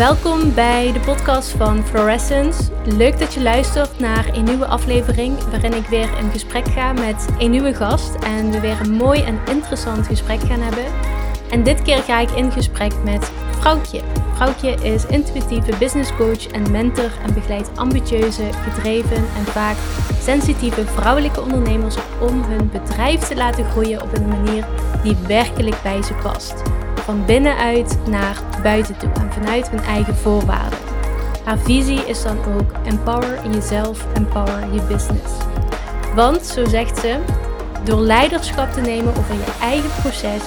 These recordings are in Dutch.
Welkom bij de podcast van Fluorescence. Leuk dat je luistert naar een nieuwe aflevering waarin ik weer in gesprek ga met een nieuwe gast en we weer een mooi en interessant gesprek gaan hebben. En dit keer ga ik in gesprek met Vrouwtje. Vrouwtje is intuïtieve business coach en mentor en begeleidt ambitieuze, gedreven en vaak sensitieve vrouwelijke ondernemers om hun bedrijf te laten groeien op een manier die werkelijk bij ze past van binnenuit naar buiten toe en vanuit hun eigen voorwaarden. Haar visie is dan ook empower jezelf, empower je business. Want, zo zegt ze, door leiderschap te nemen over je eigen proces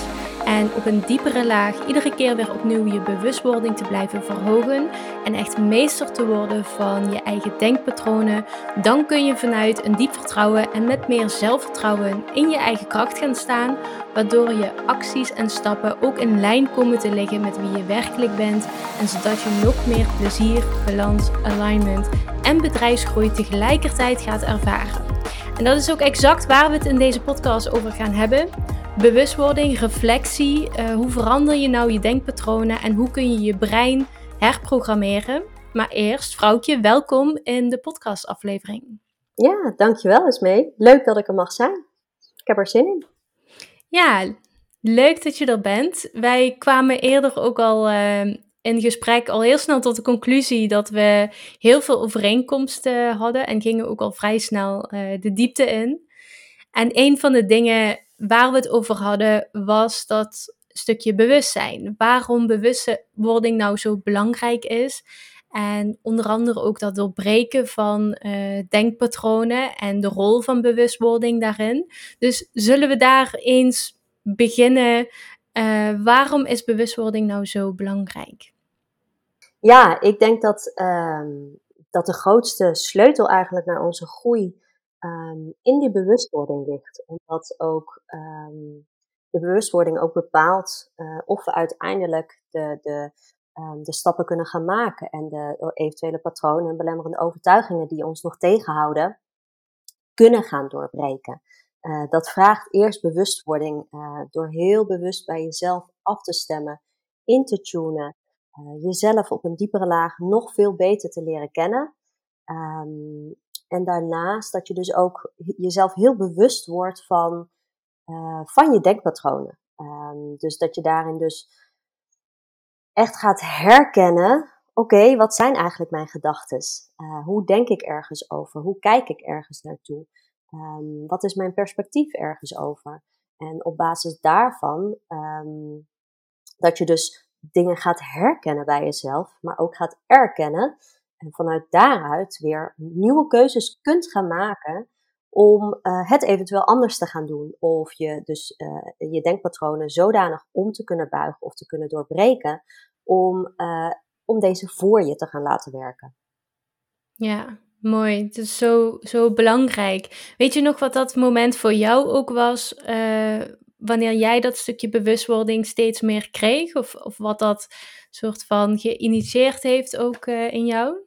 en op een diepere laag iedere keer weer opnieuw je bewustwording te blijven verhogen en echt meester te worden van je eigen denkpatronen, dan kun je vanuit een diep vertrouwen en met meer zelfvertrouwen in je eigen kracht gaan staan, waardoor je acties en stappen ook in lijn komen te liggen met wie je werkelijk bent en zodat je nog meer plezier, balans, alignment en bedrijfsgroei tegelijkertijd gaat ervaren. En dat is ook exact waar we het in deze podcast over gaan hebben bewustwording, reflectie. Uh, hoe verander je nou je denkpatronen en hoe kun je je brein herprogrammeren? Maar eerst, vrouwtje, welkom in de podcastaflevering. Ja, dankjewel Esmee. Leuk dat ik er mag zijn. Ik heb er zin in. Ja, leuk dat je er bent. Wij kwamen eerder ook al uh, in gesprek al heel snel tot de conclusie dat we heel veel overeenkomsten hadden en gingen ook al vrij snel uh, de diepte in. En een van de dingen waar we het over hadden, was dat stukje bewustzijn. Waarom bewustwording nou zo belangrijk is. En onder andere ook dat doorbreken van uh, denkpatronen en de rol van bewustwording daarin. Dus zullen we daar eens beginnen? Uh, waarom is bewustwording nou zo belangrijk? Ja, ik denk dat, uh, dat de grootste sleutel eigenlijk naar onze groei um, in die bewustwording ligt. Omdat ook um, de bewustwording ook bepaalt uh, of we uiteindelijk de, de, um, de stappen kunnen gaan maken en de eventuele patronen en belemmerende overtuigingen die ons nog tegenhouden, kunnen gaan doorbreken. Uh, dat vraagt eerst bewustwording uh, door heel bewust bij jezelf af te stemmen, in te tunen, jezelf op een diepere laag nog veel beter te leren kennen. En daarnaast dat je dus ook jezelf heel bewust wordt van, uh, van je denkpatronen. Um, dus dat je daarin dus echt gaat herkennen, oké, wat zijn eigenlijk mijn gedachten? Uh, hoe denk ik ergens over? Hoe kijk ik ergens naartoe? Um, wat is mijn perspectief ergens over? En op basis daarvan, um, dat je dus dingen gaat herkennen bij jezelf, maar ook gaat erkennen en vanuit daaruit weer nieuwe keuzes kunt gaan maken om uh, het eventueel anders te gaan doen. Of je dus uh, je denkpatronen zodanig om te kunnen buigen of te kunnen doorbreken om, uh, om deze voor je te gaan laten werken. Ja, mooi. Het is zo, zo belangrijk. Weet je nog wat dat moment voor jou ook was? wanneer jij dat stukje bewustwording steeds meer kreeg? Of, of wat dat soort van geïnitieerd heeft ook in jou?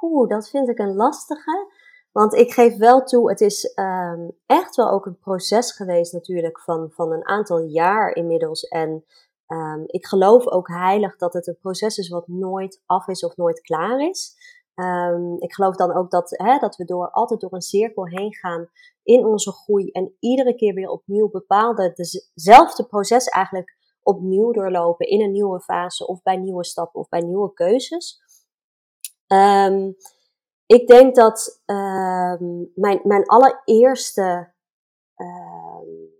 Oeh, dat vind ik een lastige. Want ik geef wel toe, het is um, echt wel ook een proces geweest natuurlijk van, van een aantal jaar inmiddels. En um, ik geloof ook heilig dat het een proces is wat nooit af is of nooit klaar is. Um, ik geloof dan ook dat, hè, dat we door, altijd door een cirkel heen gaan in onze groei. En iedere keer weer opnieuw bepaalde, dezelfde proces eigenlijk opnieuw doorlopen in een nieuwe fase of bij nieuwe stappen of bij nieuwe keuzes. Um, ik denk dat um, mijn, mijn allereerste, um,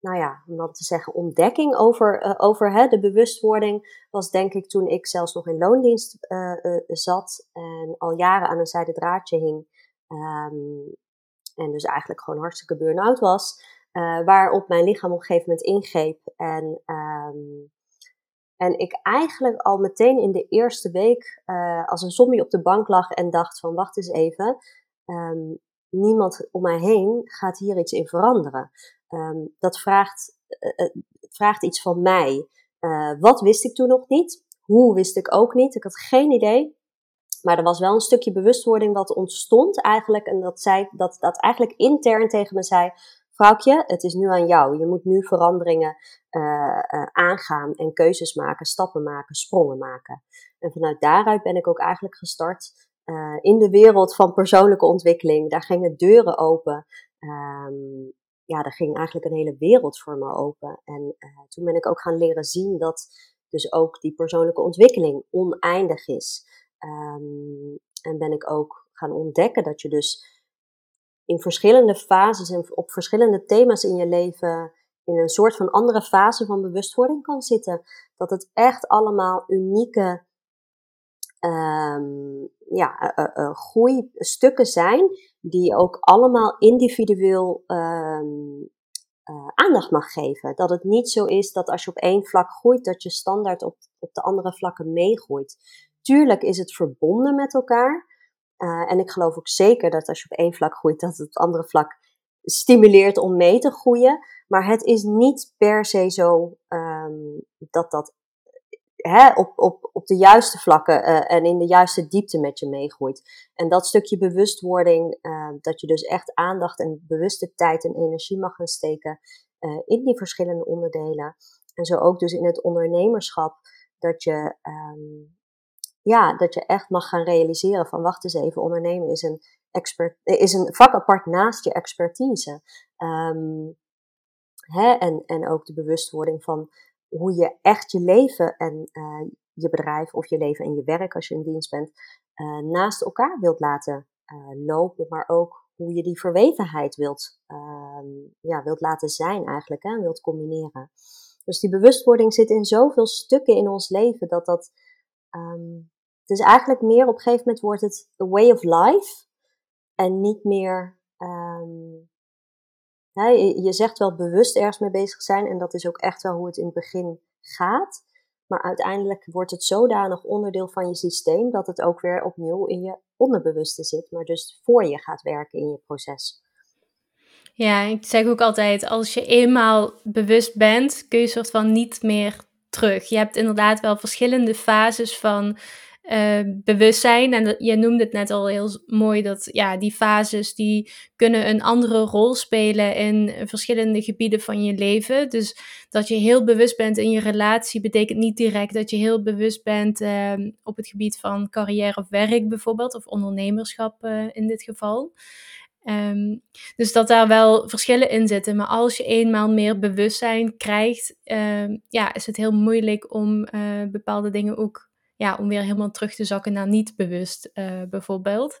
nou ja, om dan te zeggen, ontdekking over, uh, over hè, de bewustwording was denk ik toen ik zelfs nog in loondienst uh, uh, zat en al jaren aan een zijde draadje hing. en dus eigenlijk gewoon hartstikke burn-out was. Uh, waarop mijn lichaam op een gegeven moment ingreep. En, um, en ik eigenlijk al meteen in de eerste week uh, als een zombie op de bank lag en dacht van wacht eens even. Um, niemand om mij heen gaat hier iets in veranderen. Um, dat vraagt, uh, vraagt iets van mij. wat wist ik toen nog niet? Hoe wist ik ook niet? Ik had geen idee. Maar er was wel een stukje bewustwording wat ontstond eigenlijk. En dat, zei, dat, dat eigenlijk intern tegen me zei vrouwtje, het is nu aan jou. Je moet nu veranderingen uh, aangaan en keuzes maken, stappen maken, sprongen maken. En vanuit daaruit ben ik ook eigenlijk gestart uh, in de wereld van persoonlijke ontwikkeling. Daar gingen deuren open. Um, ja, daar ging eigenlijk een hele wereld voor me open. En toen ben ik ook gaan leren zien dat dus ook die persoonlijke ontwikkeling oneindig is. Um, en ben ik ook gaan ontdekken dat je dus in verschillende fases en op verschillende thema's in je leven in een soort van andere fase van bewustwording kan zitten. Dat het echt allemaal unieke um, ja, uh, uh, groeistukken zijn die ook allemaal individueel um, aandacht mag geven. Dat het niet zo is dat als je op één vlak groeit, dat je standaard op, op de andere vlakken meegroeit. Tuurlijk is het verbonden met elkaar. Uh, en ik geloof ook zeker dat als je op één vlak groeit, dat het andere vlak stimuleert om mee te groeien. Maar het is niet per se zo um, dat dat hè, op, op, op de juiste vlakken uh, en in de juiste diepte met je meegroeit. En dat stukje bewustwording, uh, dat je dus echt aandacht en bewuste tijd en energie mag gaan steken in die verschillende onderdelen. En zo ook dus in het ondernemerschap, dat je um, ja, dat je echt mag gaan realiseren van wacht eens even, ondernemen is een, expert, is een vak apart naast je expertise. Um, hè, en, en ook de bewustwording van hoe je echt je leven en uh, je bedrijf of je leven en je werk als je in dienst bent, uh, naast elkaar wilt laten lopen, maar ook hoe je die verwevenheid wilt, um, ja, wilt laten zijn eigenlijk, hè, wilt combineren. Dus die bewustwording zit in zoveel stukken in ons leven dat dat um, dus eigenlijk meer op een gegeven moment wordt het a way of life en niet meer. Um, hè, je zegt wel bewust ergens mee bezig zijn en dat is ook echt wel hoe het in het begin gaat. Maar uiteindelijk wordt het zodanig onderdeel van je systeem dat het ook weer opnieuw in je onderbewuste zit, maar dus voor je gaat werken in je proces. Ja, ik zeg ook altijd, als je eenmaal bewust bent, kun je soort van niet meer terug. Je hebt inderdaad wel verschillende fases van uh, bewustzijn. En je noemde het net al heel mooi dat ja, die fases die kunnen een andere rol spelen in verschillende gebieden van je leven. Dus dat je heel bewust bent in je relatie betekent niet direct dat je heel bewust bent uh, op het gebied van carrière of werk bijvoorbeeld, of ondernemerschap uh, in dit geval. Um, dus dat daar wel verschillen in zitten. Maar als je eenmaal meer bewustzijn krijgt, uh, ja, is het heel moeilijk om uh, bepaalde dingen ook ja, om weer helemaal terug te zakken naar niet bewust uh, bijvoorbeeld.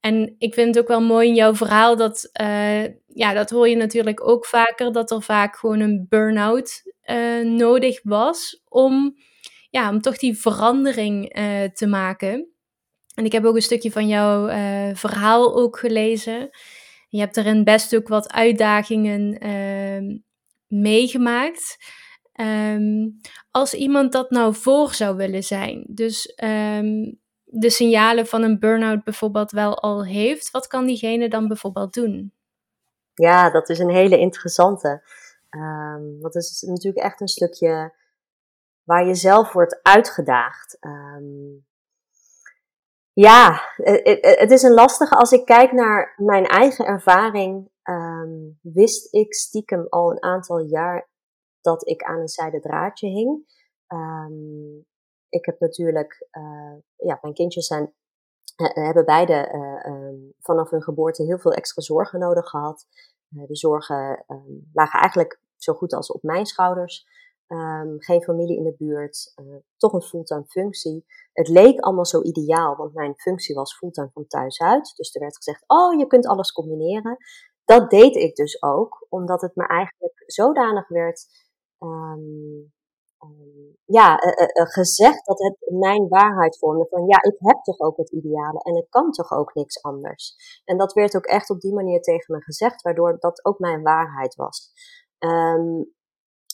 En ik vind het ook wel mooi in jouw verhaal dat, uh, ja, dat hoor je natuurlijk ook vaker, dat er vaak gewoon een burn-out uh, nodig was om, ja, om toch die verandering te maken. En ik heb ook een stukje van jouw verhaal ook gelezen. Je hebt erin best ook wat uitdagingen meegemaakt. Um, als iemand dat nou voor zou willen zijn, dus um, de signalen van een burn-out bijvoorbeeld wel al heeft, wat kan diegene dan bijvoorbeeld doen? Ja, dat is een hele interessante. Um, want het is natuurlijk echt een stukje waar je zelf wordt uitgedaagd. Um, ja, het, is een lastige. Als ik kijk naar mijn eigen ervaring, wist ik stiekem al een aantal jaar dat ik aan een zijde draadje hing. Um, ik heb natuurlijk, uh, ja, mijn kindjes zijn, hebben beide uh, vanaf hun geboorte heel veel extra zorgen nodig gehad. De zorgen um, lagen eigenlijk zo goed als op mijn schouders. Geen familie in de buurt, toch een fulltime functie. Het leek allemaal zo ideaal, want mijn functie was fulltime van thuis uit. Dus er werd gezegd, oh, je kunt alles combineren. Dat deed ik dus ook, omdat het me eigenlijk zodanig werd um, ja, uh, uh, gezegd dat het mijn waarheid vormde. Van ja, ik heb toch ook het ideale en ik kan toch ook niks anders. En dat werd ook echt op die manier tegen me gezegd, waardoor dat ook mijn waarheid was. Um,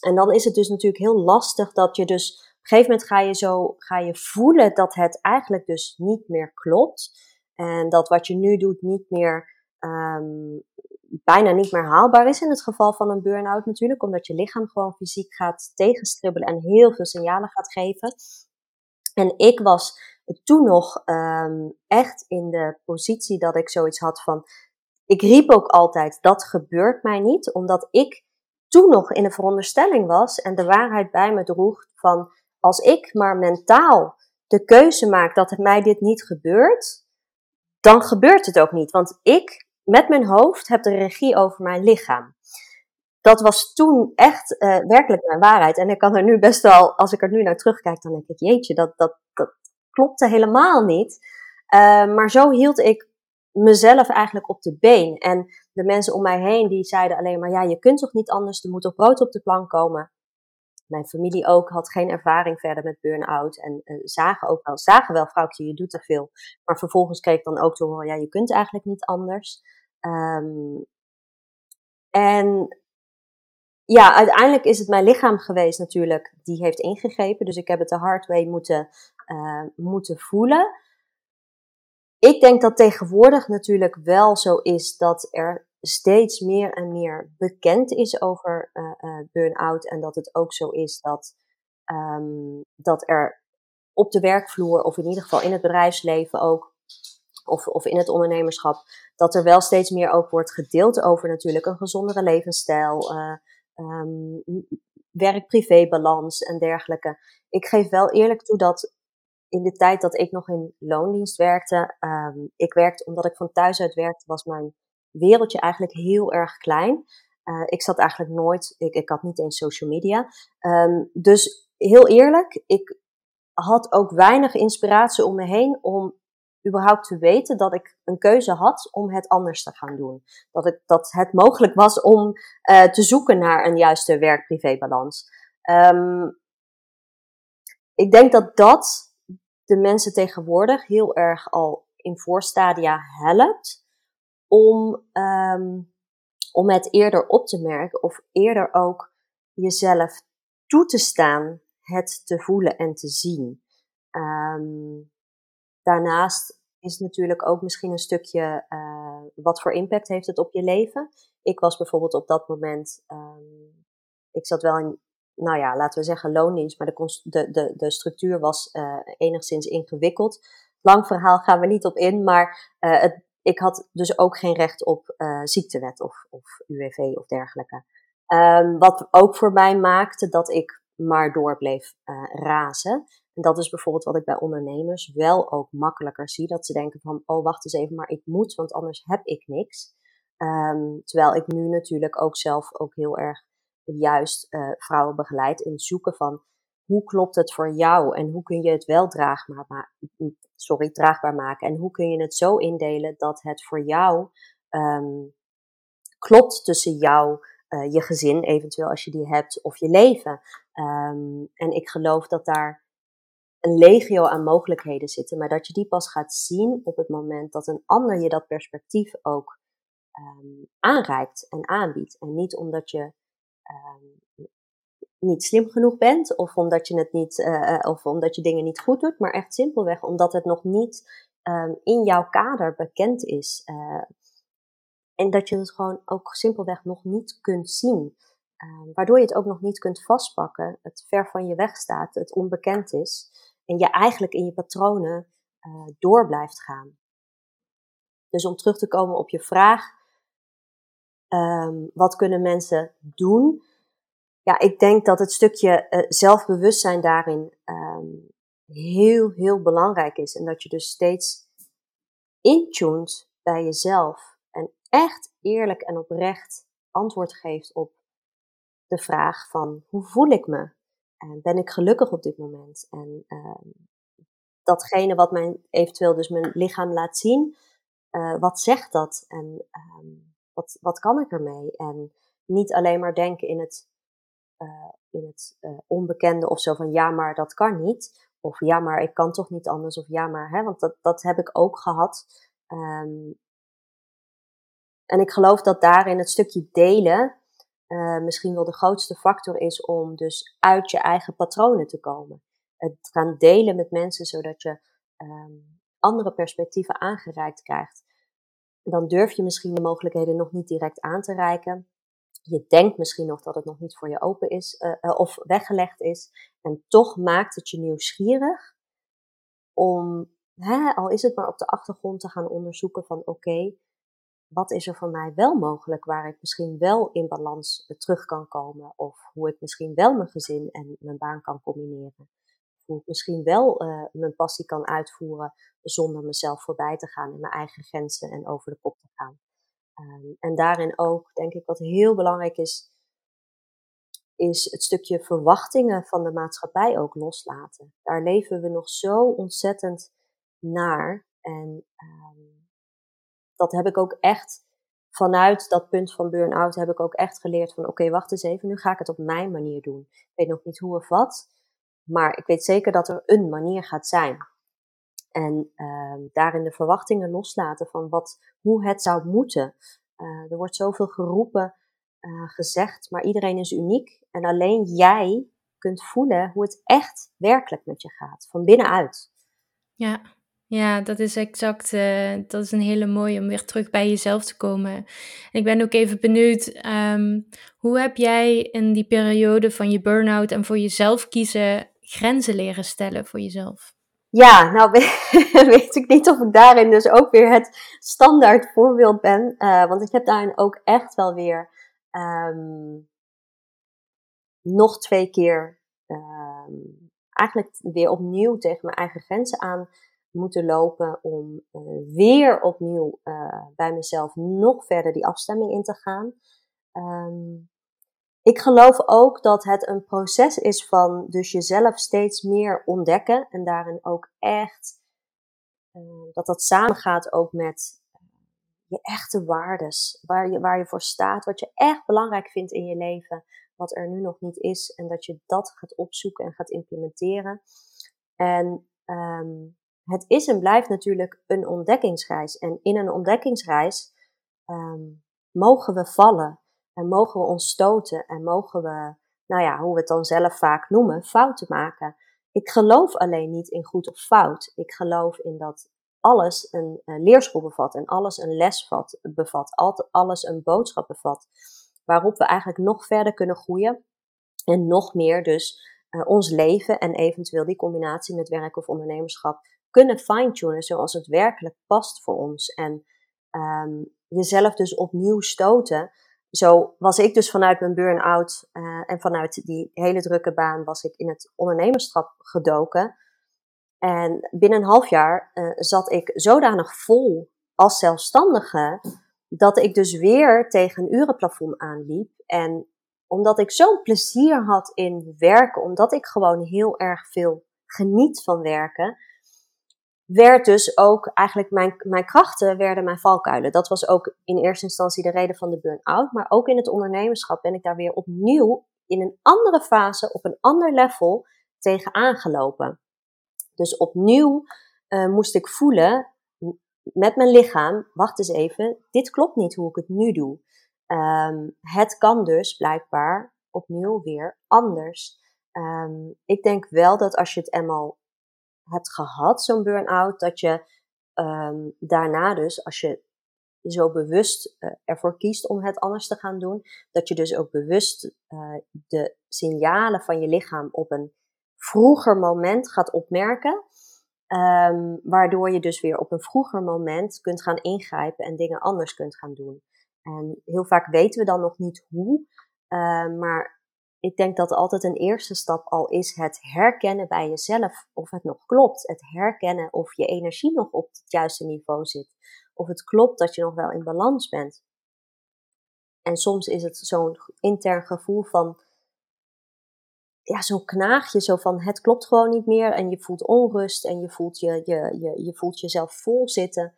en dan is het dus natuurlijk heel lastig dat je dus op een gegeven moment ga je zo ga je voelen dat het eigenlijk dus niet meer klopt. En dat wat je nu doet niet meer bijna niet meer haalbaar is in het geval van een burn-out natuurlijk, omdat je lichaam gewoon fysiek gaat tegenstribbelen en heel veel signalen gaat geven. En ik was toen nog um, echt in de positie dat ik zoiets had van, ik riep ook altijd, dat gebeurt mij niet, omdat ik toen nog in de veronderstelling was en de waarheid bij me droeg van, als ik maar mentaal de keuze maak dat het mij dit niet gebeurt, dan gebeurt het ook niet. Want ik, met mijn hoofd, heb de regie over mijn lichaam. Dat was toen echt uh, werkelijk mijn waarheid. En ik kan er nu best wel, als ik er nu naar terugkijk, dan denk ik, jeetje, dat, dat, dat klopte helemaal niet. Uh, maar zo hield ik mezelf eigenlijk op de been. En de mensen om mij heen, die zeiden alleen maar, ja, je kunt toch niet anders, er moet toch brood op de plank komen. Mijn familie ook had geen ervaring verder met burn-out en uh, zagen ook wel, zagen wel, vrouwtje, je doet te veel. Maar vervolgens kreeg ik dan ook te ja, je kunt eigenlijk niet anders. Um, en ja, uiteindelijk is het mijn lichaam geweest natuurlijk, die heeft ingegrepen. Dus ik heb het de hard way moeten, uh, moeten voelen. Ik denk dat tegenwoordig natuurlijk wel zo is dat er steeds meer en meer bekend is over uh, burn-out. En dat het ook zo is dat, um, dat er op de werkvloer, of in ieder geval in het bedrijfsleven ook, of, of in het ondernemerschap, dat er wel steeds meer ook wordt gedeeld over natuurlijk een gezondere levensstijl, uh, werk-privé-balans en dergelijke. Ik geef wel eerlijk toe dat in de tijd dat ik nog in loondienst werkte, um, ik werkte omdat ik van thuis uit werkte, was mijn wereldje eigenlijk heel erg klein. Uh, ik zat eigenlijk nooit, ik, ik had niet eens social media. Um, dus heel eerlijk, ik had ook weinig inspiratie om me heen om überhaupt te weten dat ik een keuze had om het anders te gaan doen. Dat, ik, dat het mogelijk was om uh, te zoeken naar een juiste werk-privé-balans. Um, ik denk dat dat de mensen tegenwoordig heel erg al in voorstadia helpt om, um, om het eerder op te merken of eerder ook jezelf toe te staan het te voelen en te zien. Um, daarnaast is natuurlijk ook misschien een stukje uh, wat voor impact heeft het op je leven. Ik was bijvoorbeeld op dat moment, um, ik zat wel in nou ja, laten we zeggen loondienst, maar de, de, de, structuur was uh, enigszins ingewikkeld. Lang verhaal gaan we niet op in, maar uh, het, ik had dus ook geen recht op uh, ziektewet of, of UWV of dergelijke. Um, wat ook voor mij maakte dat ik maar door bleef razen. En dat is bijvoorbeeld wat ik bij ondernemers wel ook makkelijker zie. Dat ze denken van, oh wacht eens even, maar ik moet, want anders heb ik niks. Um, terwijl ik nu natuurlijk ook zelf ook heel erg juist uh, vrouwen begeleid in zoeken van hoe klopt het voor jou en hoe kun je het wel draagbaar, sorry, draagbaar maken en hoe kun je het zo indelen dat het voor jou um, klopt tussen jou, uh, je gezin eventueel als je die hebt of je leven. Um, en ik geloof dat daar een legio aan mogelijkheden zitten, maar dat je die pas gaat zien op het moment dat een ander je dat perspectief ook um, aanreikt en aanbiedt. En niet omdat je um, niet slim genoeg bent, of omdat je het niet, uh, of omdat je dingen niet goed doet, maar echt simpelweg omdat het nog niet um, in jouw kader bekend is. Uh, en dat je het gewoon ook simpelweg nog niet kunt zien. Uh, waardoor je het ook nog niet kunt vastpakken, het ver van je weg staat, het onbekend is. En je eigenlijk in je patronen door blijft gaan. Dus om terug te komen op je vraag, um, wat kunnen mensen doen? Ja, ik denk dat het stukje uh, zelfbewustzijn daarin um, heel, heel belangrijk is. En dat je dus steeds intuned bij jezelf en echt eerlijk en oprecht antwoord geeft op de vraag van hoe voel ik me? En ben ik gelukkig op dit moment? En um, datgene wat mijn eventueel dus mijn lichaam laat zien, uh, wat zegt dat? En wat, wat kan ik ermee? En niet alleen maar denken in het, uh, in het uh, onbekende of zo van ja, maar dat kan niet. Of ja, maar ik kan toch niet anders. Of ja, maar, hè, want dat, dat heb ik ook gehad. Um, en ik geloof dat daarin het stukje delen uh, misschien wel de grootste factor is om dus uit je eigen patronen te komen. Het gaan delen met mensen zodat je um, andere perspectieven aangereikt krijgt dan durf je misschien de mogelijkheden nog niet direct aan te reiken. Je denkt misschien nog dat het nog niet voor je open is uh, of weggelegd is. En toch maakt het je nieuwsgierig om, hè, al is het maar op de achtergrond, te gaan onderzoeken van oké, wat is er voor mij wel mogelijk waar ik misschien wel in balans terug kan komen? Of hoe ik misschien wel mijn gezin en mijn baan kan combineren? Hoe ik misschien wel uh, mijn passie kan uitvoeren zonder mezelf voorbij te gaan en mijn eigen grenzen en over de kop te gaan. Um, en daarin ook, denk ik, wat heel belangrijk is, is het stukje verwachtingen van de maatschappij ook loslaten. Daar leven we nog zo ontzettend naar. En um, dat heb ik ook echt vanuit dat punt van burn-out heb ik ook echt geleerd van oké, wacht eens even, nu ga ik het op mijn manier doen. Ik weet nog niet hoe of wat, maar ik weet zeker dat er een manier gaat zijn. En uh, daarin de verwachtingen loslaten van wat, hoe het zou moeten. Uh, er wordt zoveel geroepen, uh, gezegd, maar iedereen is uniek. En alleen jij kunt voelen hoe het echt werkelijk met je gaat, van binnenuit. Ja, ja, dat is exact. Uh, dat is een hele mooie om weer terug bij jezelf te komen. En ik ben ook even benieuwd, um, hoe heb jij in die periode van je burn-out en voor jezelf kiezen grenzen leren stellen voor jezelf? Ja, nou weet ik niet of ik daarin dus ook weer het standaard voorbeeld ben. Uh, want ik heb daarin ook echt wel weer um, nog twee keer um, eigenlijk weer opnieuw tegen mijn eigen grenzen aan moeten lopen om uh, weer opnieuw uh, bij mezelf nog verder die afstemming in te gaan. Um, ik geloof ook dat het een proces is van dus jezelf steeds meer ontdekken en daarin ook echt uh, dat dat samengaat ook met je echte waardes, waar je, waar je voor staat, wat je echt belangrijk vindt in je leven, wat er nu nog niet is en dat je dat gaat opzoeken en gaat implementeren. En um, het is en blijft natuurlijk een ontdekkingsreis. En in een ontdekkingsreis um, mogen we vallen en mogen we ons stoten en mogen we, nou ja, hoe we het dan zelf vaak noemen, fouten maken. Ik geloof alleen niet in goed of fout. Ik geloof in dat alles een, een leerschool bevat en alles een les bevat, bevat, alles een boodschap bevat, waarop we eigenlijk nog verder kunnen groeien en nog meer dus uh, ons leven en eventueel die combinatie met werk of ondernemerschap kunnen fine-tunen zoals het werkelijk past voor ons. En um, jezelf dus opnieuw stoten. Zo was ik dus vanuit mijn burn-out uh, en vanuit die hele drukke baan was ik in het ondernemerschap gedoken. En binnen een half jaar uh, zat ik zodanig vol als zelfstandige dat ik dus weer tegen een urenplafond aanliep. En omdat ik zo'n plezier had in werken, omdat ik gewoon heel erg veel geniet van werken, werd dus ook eigenlijk mijn, mijn krachten werden mijn valkuilen. Dat was ook in eerste instantie de reden van de burn-out. Maar ook in het ondernemerschap ben ik daar weer opnieuw in een andere fase, op een ander level tegen aangelopen. Dus opnieuw uh, moest ik voelen met mijn lichaam, wacht eens even, dit klopt niet hoe ik het nu doe. Um, het kan dus blijkbaar opnieuw weer anders. Um, ik denk wel dat als je het eenmaal hebt gehad, zo'n burn-out, dat je um, daarna dus, als je zo bewust uh, ervoor kiest om het anders te gaan doen, dat je dus ook bewust uh, de signalen van je lichaam op een vroeger moment gaat opmerken. Um, waardoor je dus weer op een vroeger moment kunt gaan ingrijpen en dingen anders kunt gaan doen. En heel vaak weten we dan nog niet hoe, uh, maar ik denk dat altijd een eerste stap al is het herkennen bij jezelf of het nog klopt. Het herkennen of je energie nog op het juiste niveau zit. Of het klopt dat je nog wel in balans bent. En soms is het zo'n intern gevoel van, ja, zo'n knaagje, zo van het klopt gewoon niet meer en je voelt onrust en je voelt, je, je, je, je voelt jezelf vol zitten.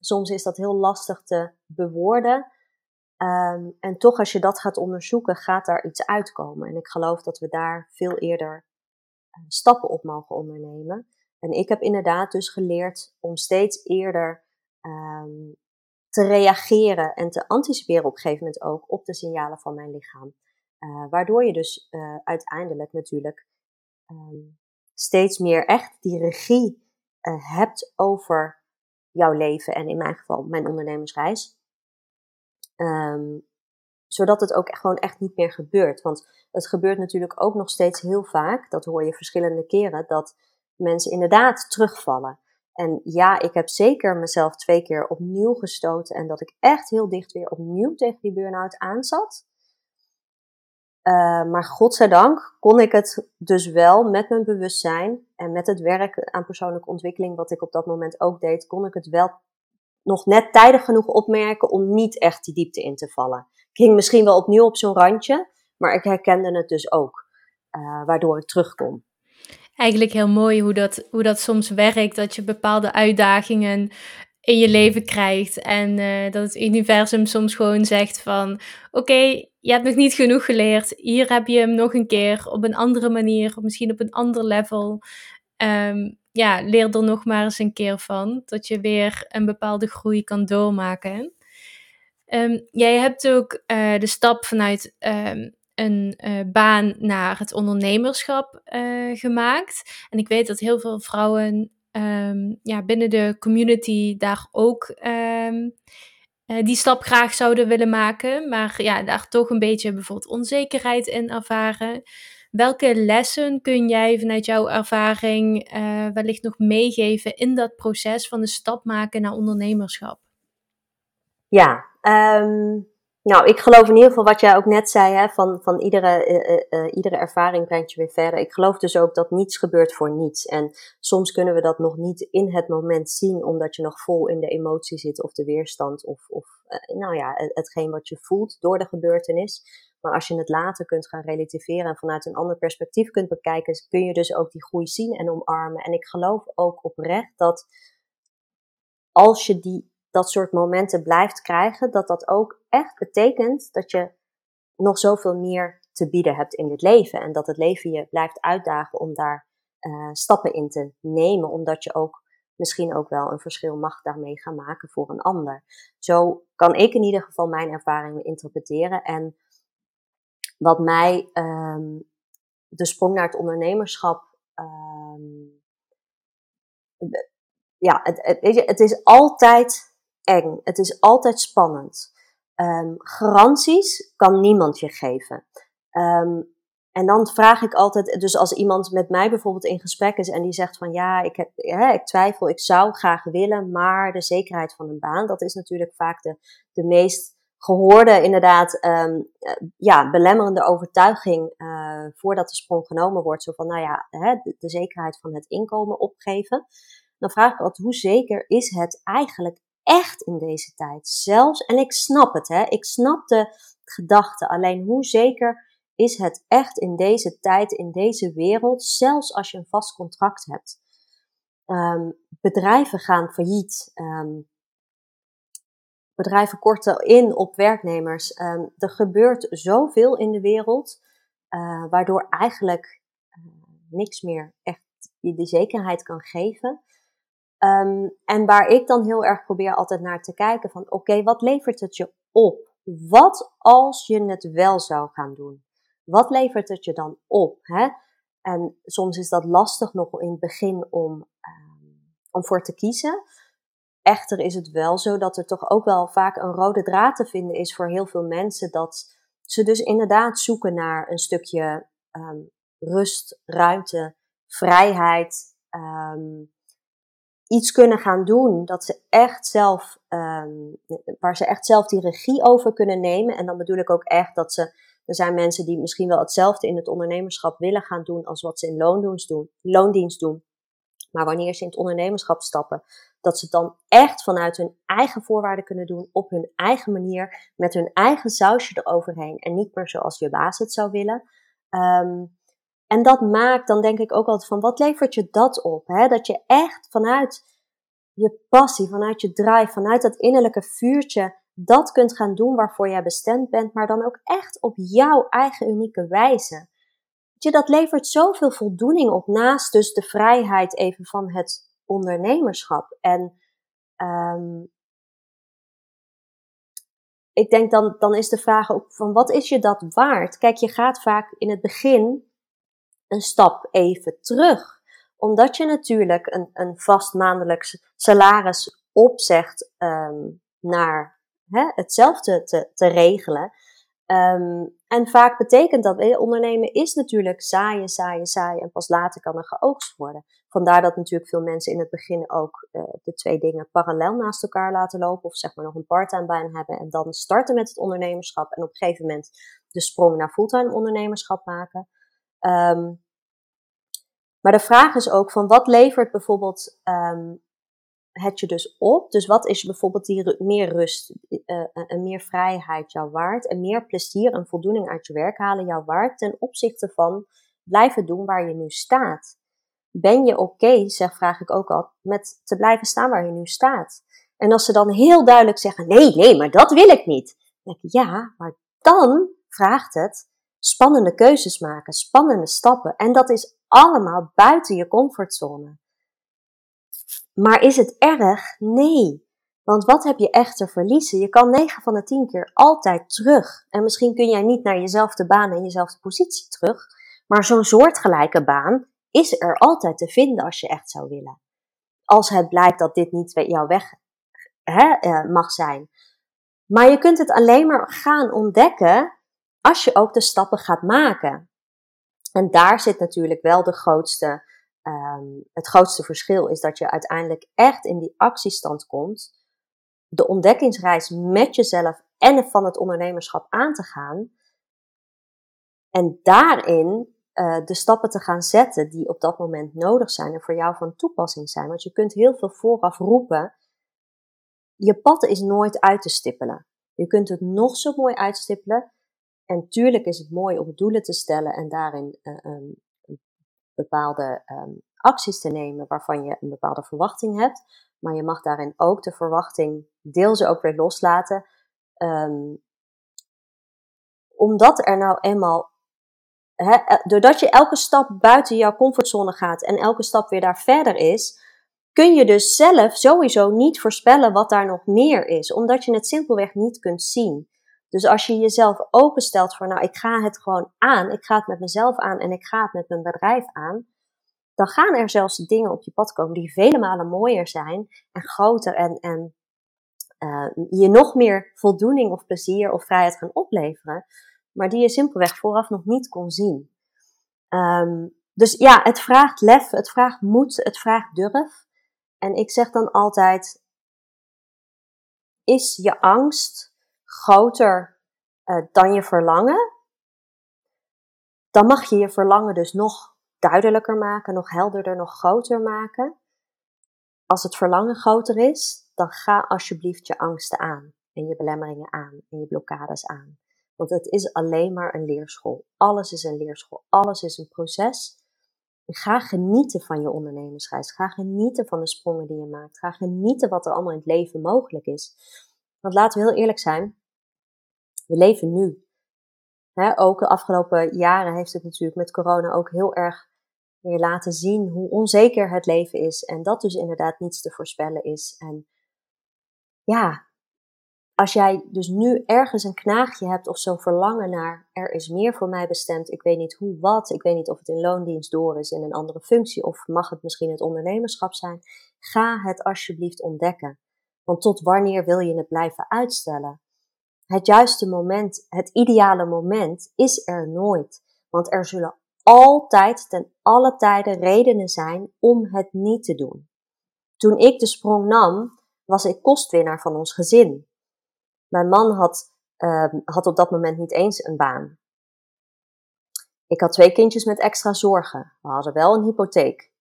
Soms is dat heel lastig te bewoorden. Um, en toch, als je dat gaat onderzoeken, gaat daar iets uitkomen. En ik geloof dat we daar veel eerder uh, stappen op mogen ondernemen. En ik heb inderdaad dus geleerd om steeds eerder um, te reageren en te anticiperen op een gegeven moment ook op de signalen van mijn lichaam. Uh, waardoor je dus uh, uiteindelijk natuurlijk um, steeds meer echt die regie hebt over jouw leven en in mijn geval mijn ondernemersreis. Um, zodat het ook gewoon echt niet meer gebeurt. Want het gebeurt natuurlijk ook nog steeds heel vaak, dat hoor je verschillende keren, dat mensen inderdaad terugvallen. En ja, ik heb zeker mezelf twee keer opnieuw gestoten en dat ik echt heel dicht weer opnieuw tegen die burn-out aanzat. Uh, maar godzijdank kon ik het dus wel met mijn bewustzijn en met het werk aan persoonlijke ontwikkeling, wat ik op dat moment ook deed, kon ik het wel nog net tijdig genoeg opmerken om niet echt die diepte in te vallen. Ik ging misschien wel opnieuw op zo'n randje, maar ik herkende het dus ook, uh, waardoor ik terugkom. Eigenlijk heel mooi hoe dat, hoe dat soms werkt, dat je bepaalde uitdagingen in je leven krijgt. En uh, dat het universum soms gewoon zegt van... Oké, je hebt nog niet genoeg geleerd. Hier heb je hem nog een keer op een andere manier. Of misschien op een ander level. Um, ja, leer er nog maar eens een keer van. Dat je weer een bepaalde groei kan doormaken. Um, jij hebt ook uh, de stap vanuit um, een uh, baan naar het ondernemerschap uh, gemaakt. En ik weet dat heel veel vrouwen um, ja, binnen de community daar ook die stap graag zouden willen maken, maar ja, daar toch een beetje bijvoorbeeld onzekerheid in ervaren. Welke lessen kun jij vanuit jouw ervaring uh, wellicht nog meegeven in dat proces van de stap maken naar ondernemerschap? Ja, um, nou, ik geloof in ieder geval wat jij ook net zei, hè, van, van iedere, uh, uh, iedere ervaring brengt je weer verder. Ik geloof dus ook dat niets gebeurt voor niets. En soms kunnen we dat nog niet in het moment zien, omdat je nog vol in de emotie zit of de weerstand of, of nou ja, hetgeen wat je voelt door de gebeurtenis. Maar als je het later kunt gaan relativeren en vanuit een ander perspectief kunt bekijken, kun je dus ook die groei zien en omarmen. En ik geloof ook oprecht dat als je die dat soort momenten blijft krijgen, dat dat ook echt betekent dat je nog zoveel meer te bieden hebt in dit leven. En dat het leven je blijft uitdagen om daar uh, stappen in te nemen, omdat je ook misschien ook wel een verschil mag daarmee gaan maken voor een ander. Zo kan ik in ieder geval mijn ervaringen interpreteren. En wat mij um, de sprong naar het ondernemerschap um, ja, het, het, het, is altijd eng. Het is altijd spannend. Um, garanties kan niemand je geven. En dan vraag ik altijd, dus als iemand met mij bijvoorbeeld in gesprek is en die zegt van ja, ik, heb, hè, ik twijfel, ik zou graag willen, maar de zekerheid van een baan, dat is natuurlijk vaak de, de meest gehoorde, inderdaad, um, ja, belemmerende overtuiging uh, voordat de sprong genomen wordt. Zo van, nou ja, hè, de, zekerheid van het inkomen opgeven. Dan vraag ik altijd, hoe zeker is het eigenlijk echt in deze tijd. Zelfs, en ik snap het, hè, ik snap de gedachte. Alleen hoe zeker is het echt in deze tijd, in deze wereld, zelfs als je een vast contract hebt. Um, bedrijven gaan failliet. Um, bedrijven korten in op werknemers. Um, er gebeurt zoveel in de wereld, uh, waardoor eigenlijk uh, niks meer echt je die zekerheid kan geven. Um, en waar ik dan heel erg probeer altijd naar te kijken van oké, wat levert het je op? Wat als je het wel zou gaan doen? Wat levert het je dan op? Hè? En soms is dat lastig nog in het begin om, um, om voor te kiezen. Echter is het wel zo dat er toch ook wel vaak een rode draad te vinden is voor heel veel mensen. Dat ze dus inderdaad zoeken naar een stukje um, rust, ruimte, vrijheid. Um, iets kunnen gaan doen dat ze echt zelf, um, waar ze echt zelf die regie over kunnen nemen. En dan bedoel ik ook echt dat ze, er zijn mensen die misschien wel hetzelfde in het ondernemerschap willen gaan doen als wat ze in loondienst doen. Loondienst doen. Maar wanneer ze in het ondernemerschap stappen, dat ze het dan echt vanuit hun eigen voorwaarden kunnen doen, op hun eigen manier, met hun eigen sausje eroverheen en niet meer zoals je baas het zou willen. Um, en dat maakt dan denk ik ook altijd van, wat levert je dat op? Hè? Dat je echt vanuit je passie, vanuit je drive, vanuit dat innerlijke vuurtje, dat kunt gaan doen waarvoor jij bestemd bent, maar dan ook echt op jouw eigen unieke wijze. Dat levert zoveel voldoening op, naast dus de vrijheid even van het ondernemerschap. En um, ik denk dan, dan is de vraag ook van wat is je dat waard? Kijk, je gaat vaak in het begin een stap even terug. Omdat je natuurlijk een, een vast maandelijks salaris opzegt um, naar hè, hetzelfde te, te regelen. Ehm, en vaak betekent dat, ondernemen is natuurlijk zaaien, zaaien, zaaien en pas later kan er geoogst worden. Vandaar dat natuurlijk veel mensen in het begin ook uh, de twee dingen parallel naast elkaar laten lopen of zeg maar nog een parttime baan hebben en dan starten met het ondernemerschap en op een gegeven moment de sprong naar fulltime ondernemerschap maken. Um, maar de vraag is ook van wat levert bijvoorbeeld um, het je dus op? Dus wat is bijvoorbeeld die meer rust uh, en meer vrijheid jou waard? En meer plezier en voldoening uit je werk halen jou waard ten opzichte van blijven doen waar je nu staat? Ben je oké, zeg, vraag ik ook al, met te blijven staan waar je nu staat? En als ze dan heel duidelijk zeggen, nee, nee, maar dat wil ik niet. Dan ja, maar dan vraagt het spannende keuzes maken, spannende stappen. En dat is allemaal buiten je comfortzone. Maar is het erg? Nee. Want wat heb je echt te verliezen? Je kan 9 van de 10 keer altijd terug. En misschien kun jij niet naar jezelfde baan en jezelfde positie terug. Maar zo'n soortgelijke baan is er altijd te vinden als je echt zou willen. Als het blijkt dat dit niet jouw weg hè, eh, mag zijn. Maar je kunt het alleen maar gaan ontdekken als je ook de stappen gaat maken. En daar zit natuurlijk wel de grootste, um, het grootste verschil, is dat je uiteindelijk echt in die actiestand komt, de ontdekkingsreis met jezelf en van het ondernemerschap aan te gaan. En daarin uh, de stappen te gaan zetten die op dat moment nodig zijn en voor jou van toepassing zijn. Want je kunt heel veel vooraf roepen. Je pad is nooit uit te stippelen. Je kunt het nog zo mooi uitstippelen. En tuurlijk is het mooi om doelen te stellen en daarin uh, bepaalde um, acties te nemen waarvan je een bepaalde verwachting hebt. Maar je mag daarin ook de verwachting deels ook weer loslaten. Um, omdat er nou eenmaal, eh, doordat je elke stap buiten jouw comfortzone gaat en elke stap weer daar verder is, kun je dus zelf sowieso niet voorspellen wat daar nog meer is, omdat je het simpelweg niet kunt zien. Dus als je jezelf openstelt voor, nou, ik ga het gewoon aan, ik ga het met mezelf aan en ik ga het met mijn bedrijf aan, dan gaan er zelfs dingen op je pad komen die vele malen mooier zijn en groter en, en uh, je nog meer voldoening of plezier of vrijheid gaan opleveren, maar die je simpelweg vooraf nog niet kon zien. Um, dus ja, het vraagt lef, het vraagt moed, het vraagt durf. En ik zeg dan altijd, is je angst groter uh, dan je verlangen, dan mag je je verlangen dus nog duidelijker maken, nog helderder, nog groter maken. Als het verlangen groter is, dan ga alsjeblieft je angsten aan en je belemmeringen aan en je blokkades aan. Want het is alleen maar een leerschool. Alles is een leerschool. Alles is een proces. ga genieten van je ondernemersreis. Ga genieten van de sprongen die je maakt. Ga genieten wat er allemaal in het leven mogelijk is. Want laten we heel eerlijk zijn. We leven nu. ook de afgelopen jaren heeft het natuurlijk met corona ook heel erg weer laten zien hoe onzeker het leven is. En dat dus inderdaad niets te voorspellen is. En ja, als jij dus nu ergens een knaagje hebt of zo'n verlangen naar er is meer voor mij bestemd, ik weet niet hoe wat, ik weet niet of het in loondienst door is in een andere functie of mag het misschien het ondernemerschap zijn, ga het alsjeblieft ontdekken. Want tot wanneer wil je het blijven uitstellen? Het juiste moment, het ideale moment is er nooit. Want er zullen altijd ten alle tijden redenen zijn om het niet te doen. Toen ik de sprong nam, was ik kostwinnaar van ons gezin. Mijn man had, uh, had op dat moment niet eens een baan. Ik had twee kindjes met extra zorgen. We hadden wel een hypotheek.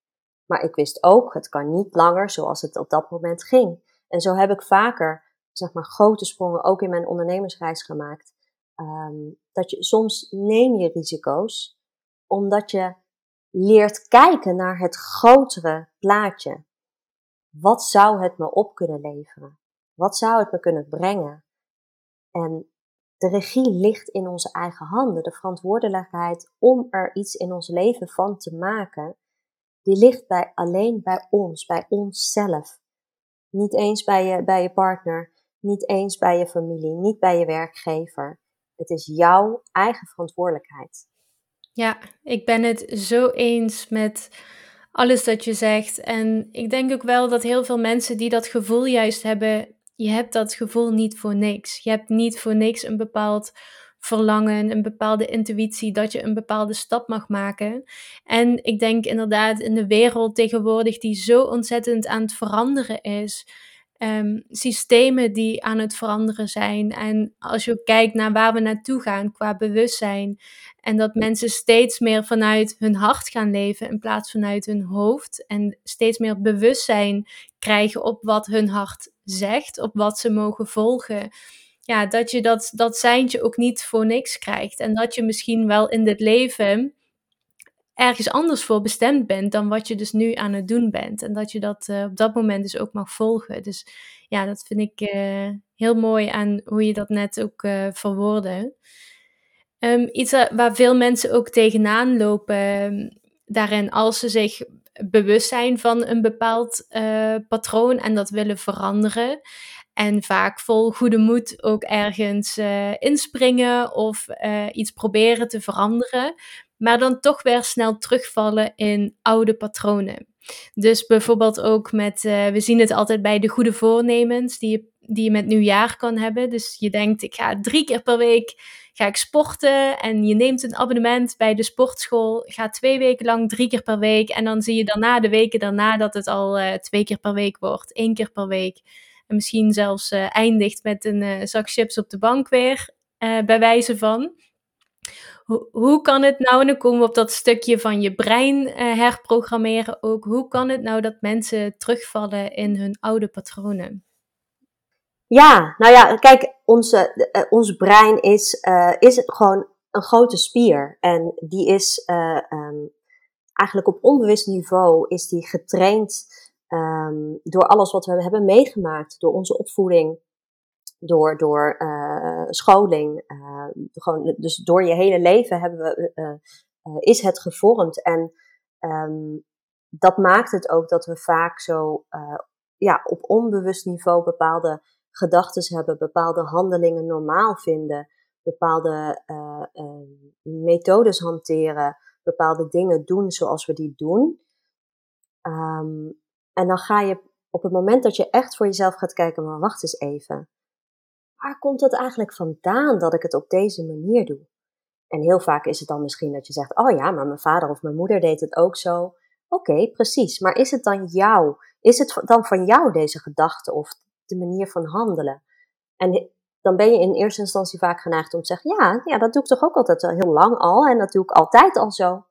Maar ik wist ook, het kan niet langer zoals het op dat moment ging. En zo heb ik vaker zeg maar, grote sprongen ook in mijn ondernemersreis gemaakt. Um, dat je soms neem je risico's, omdat je leert kijken naar het grotere plaatje. Wat zou het me op kunnen leveren? Wat zou het me kunnen brengen? En de regie ligt in onze eigen handen. De verantwoordelijkheid om er iets in ons leven van te maken, die ligt bij, alleen bij ons, bij onszelf. Niet eens bij je, bij je partner, niet eens bij je familie, niet bij je werkgever. Het is jouw eigen verantwoordelijkheid. Ja, ik ben het zo eens met alles dat je zegt. En ik denk ook wel dat heel veel mensen die dat gevoel juist hebben, je hebt dat gevoel niet voor niks. Je hebt niet voor niks een bepaald verlangen, een bepaalde intuïtie dat je een bepaalde stap mag maken. En ik denk inderdaad in de wereld tegenwoordig die zo ontzettend aan het veranderen is. Ehm, systemen die aan het veranderen zijn. En als je kijkt naar waar we naartoe gaan qua bewustzijn. En dat mensen steeds meer vanuit hun hart gaan leven in plaats vanuit hun hoofd. En steeds meer bewustzijn krijgen op wat hun hart zegt, op wat ze mogen volgen. Ja, dat je dat, dat seintje ook niet voor niks krijgt. En dat je misschien wel in dit leven ergens anders voor bestemd bent dan wat je dus nu aan het doen bent. En dat je dat uh, op dat moment dus ook mag volgen. Dus ja, dat vind ik uh, heel mooi aan hoe je dat net ook uh, verwoordde. Um, iets waar veel mensen ook tegenaan lopen daarin als ze zich bewust zijn van een bepaald patroon en dat willen veranderen. En vaak vol goede moed ook ergens inspringen of iets proberen te veranderen maar dan toch weer snel terugvallen in oude patronen. Dus bijvoorbeeld ook met, uh, we zien het altijd bij de goede voornemens die je, die je met nieuwjaar kan hebben. Dus je denkt, ik ga drie keer per week ga ik sporten en je neemt een abonnement bij de sportschool, ga twee weken lang drie keer per week en dan zie je daarna de weken daarna dat het al uh, twee keer per week wordt, één keer per week. En misschien zelfs uh, eindigt met een zak chips op de bank weer, bij wijze van hoe, kan het nou, en dan komen we op dat stukje van je brein uh, herprogrammeren ook, hoe kan het nou dat mensen terugvallen in hun oude patronen? Ja, nou ja, kijk, onze, uh, ons brein is, uh, is gewoon een grote spier. En die is um, eigenlijk op onbewust niveau is die getraind um, door alles wat we hebben meegemaakt, door onze opvoeding, door, door uh, scholing. Uh, gewoon, dus door je hele leven hebben we, uh, is het gevormd. En um, dat maakt het ook dat we vaak zo ja, op onbewust niveau bepaalde gedachten hebben, bepaalde handelingen normaal vinden, bepaalde methodes hanteren, bepaalde dingen doen zoals we die doen. Um, en dan ga je op het moment dat je echt voor jezelf gaat kijken, maar wacht eens even waar komt het eigenlijk vandaan dat ik het op deze manier doe? En heel vaak is het dan misschien dat je zegt, oh ja, maar mijn vader of mijn moeder deed het ook zo. Oké, precies. Maar is het dan jou? Is het dan van jou deze gedachte of de manier van handelen? En dan ben je in eerste instantie vaak geneigd om te zeggen, ja, ja, dat doe ik toch ook altijd heel lang al en dat doe ik altijd al zo.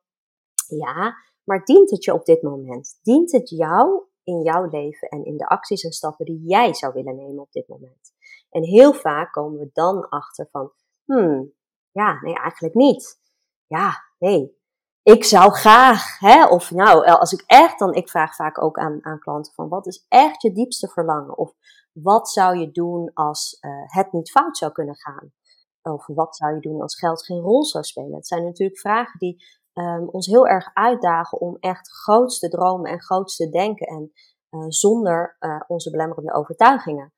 Ja, maar dient het je op dit moment? Dient het jou in jouw leven en in de acties en stappen die jij zou willen nemen op dit moment? En heel vaak komen we dan achter van, hmm, ja, nee, eigenlijk niet. Ja, nee, ik zou graag, hè, of nou, als ik echt, dan, ik vraag vaak ook aan, aan klanten van, wat is echt je diepste verlangen? Of wat zou je doen als uh, het niet fout zou kunnen gaan? Of wat zou je doen als geld geen rol zou spelen? Het zijn natuurlijk vragen die um, ons heel erg uitdagen om echt grootste dromen en grootste denken en uh, zonder onze belemmerende overtuigingen.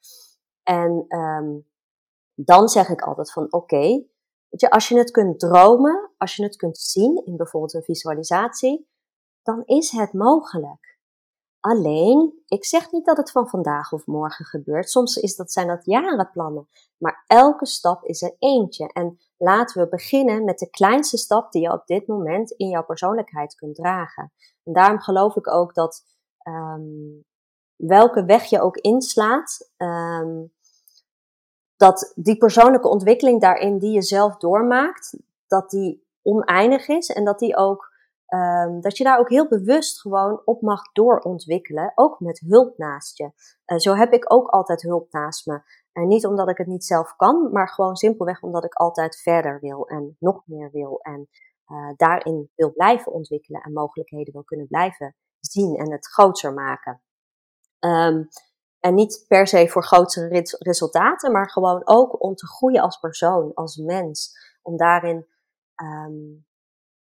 En um, dan zeg ik altijd van oké, okay, als je het kunt dromen, als je het kunt zien in bijvoorbeeld een visualisatie, dan is het mogelijk. Alleen, ik zeg niet dat het van vandaag of morgen gebeurt. Soms is dat, zijn dat jarenplannen. Maar elke stap is er eentje. En laten we beginnen met de kleinste stap die je op dit moment in jouw persoonlijkheid kunt dragen. En daarom geloof ik ook dat um, welke weg je ook inslaat, um, dat die persoonlijke ontwikkeling daarin die je zelf doormaakt, dat die oneindig is en dat die ook um, dat je daar ook heel bewust gewoon op mag doorontwikkelen, ook met hulp naast je. Uh, zo heb ik ook altijd hulp naast me. En niet omdat ik het niet zelf kan, maar gewoon simpelweg omdat ik altijd verder wil en nog meer wil en uh, daarin wil blijven ontwikkelen en mogelijkheden wil kunnen blijven zien en het groter maken. Um, en niet per se voor grotere resultaten, maar gewoon ook om te groeien als persoon, als mens. Om daarin um,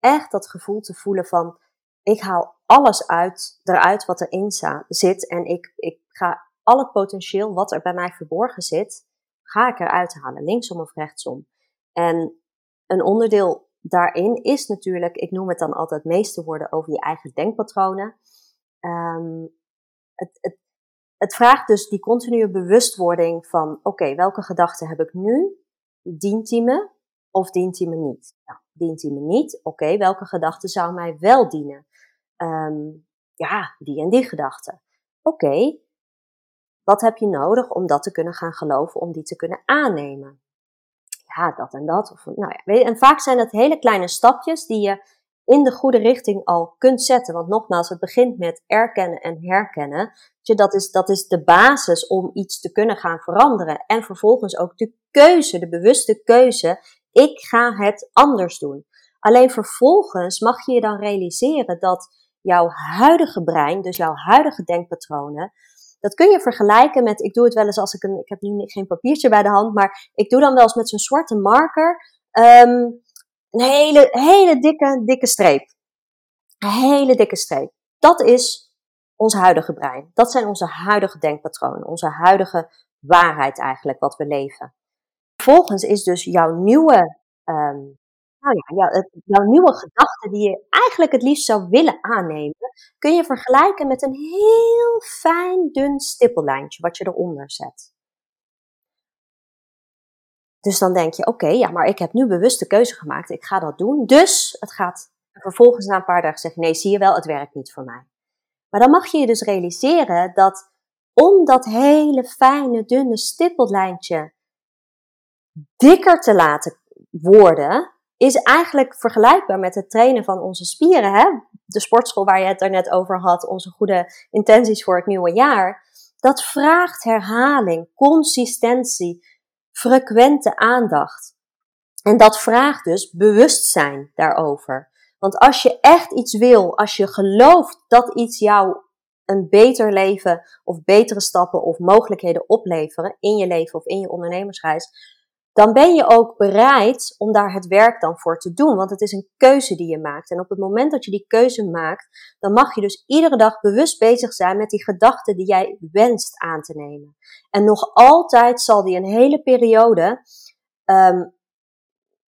echt dat gevoel te voelen van, ik haal alles uit, eruit wat erin zit. En ik, ik ga al het potentieel wat er bij mij verborgen zit, ga ik eruit halen, linksom of rechtsom. En een onderdeel daarin is natuurlijk, ik noem het dan altijd meeste woorden over je eigen denkpatronen. Um, het, het, het vraagt dus die continue bewustwording van, oké, welke gedachten heb ik nu? Dient die me? of dient hij me niet? Nou, dient hij me niet? Oké, welke gedachte zou mij wel dienen? Ehm, ja, die en die gedachte. Oké, wat heb je nodig om dat te kunnen gaan geloven, om die te kunnen aannemen? Ja, dat en dat. Of, nou ja, en vaak zijn het hele kleine stapjes die je in de goede richting al kunt zetten. Want nogmaals, het begint met erkennen en herkennen. Dat is, dat is de basis om iets te kunnen gaan veranderen. En vervolgens ook de keuze, de bewuste keuze. Ik ga het anders doen. Alleen vervolgens mag je je dan realiseren dat jouw huidige brein, dus jouw huidige denkpatronen, dat kun je vergelijken met, ik doe het wel eens als ik een, ik heb nu geen papiertje bij de hand, maar ik doe dan wel eens met zo'n zwarte marker um, een hele, hele dikke, dikke streep. Een hele dikke streep. Dat is ons huidige brein. Dat zijn onze huidige denkpatronen, onze huidige waarheid eigenlijk, wat we leven. Vervolgens is dus jouw nieuwe um, nou ja, jouw nieuwe gedachte die je eigenlijk het liefst zou willen aannemen, kun je vergelijken met een heel fijn dun stippellijntje wat je eronder zet. Dus dan denk je, oké, ja, maar ik heb nu bewust de keuze gemaakt, ik ga dat doen. Dus het gaat vervolgens na een paar dagen zeggen, nee, zie je wel, het werkt niet voor mij. Maar dan mag je je dus realiseren dat om dat hele fijne, dunne stippellijntje dikker te laten worden, is eigenlijk vergelijkbaar met het trainen van onze spieren. Hè? De sportschool waar je het daarnet over had, onze goede intenties voor het nieuwe jaar. Dat vraagt herhaling, consistentie, frequente aandacht. En dat vraagt dus bewustzijn daarover. Want als je echt iets wil, als je gelooft dat iets jou een beter leven of betere stappen of mogelijkheden opleveren in je leven of in je ondernemersreis, dan ben je ook bereid om daar het werk dan voor te doen. Want het is een keuze die je maakt. En op het moment dat je die keuze maakt, dan mag je dus iedere dag bewust bezig zijn met die gedachten die jij wenst aan te nemen. En nog altijd zal die een hele periode um,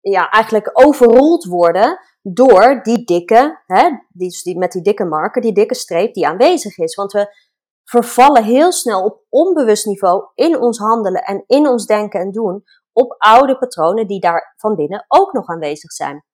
ja, eigenlijk overrold worden door die dikke, hè, die, die, met die dikke marker, die dikke streep die aanwezig is. Want we vervallen heel snel op onbewust niveau in ons handelen en in ons denken en doen op oude patronen die daar van binnen ook nog aanwezig zijn.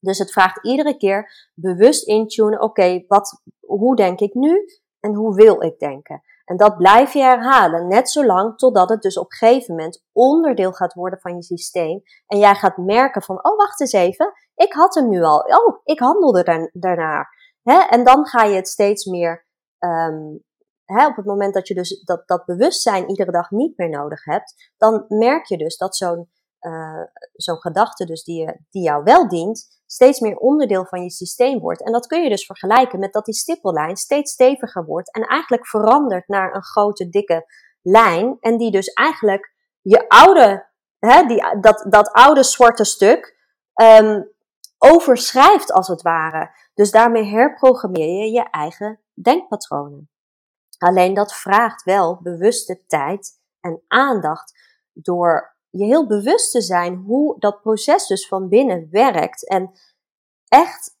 Dus het vraagt iedere keer bewust intunen, oké, wat, hoe denk ik nu en hoe wil ik denken? En dat blijf je herhalen, net zolang totdat het dus op een gegeven moment onderdeel gaat worden van je systeem. En jij gaat merken van, oh wacht eens even, ik had hem nu al. Oh, ik handelde daarnaar. Hè? En dan ga je het steeds meer um, hè, op het moment dat je dus dat, dat bewustzijn iedere dag niet meer nodig hebt, dan merk je dus dat zo'n uh, zo'n gedachte dus die, je, die jou wel dient, steeds meer onderdeel van je systeem wordt. En dat kun je dus vergelijken met dat die stippellijn steeds steviger wordt en eigenlijk verandert naar een grote, dikke lijn. En die dus eigenlijk je oude, hè, die, dat, dat oude zwarte stuk um, overschrijft als het ware. Dus daarmee herprogrammeer je je eigen denkpatronen. Alleen dat vraagt wel bewuste tijd en aandacht door je heel bewust te zijn hoe dat proces dus van binnen werkt. En echt,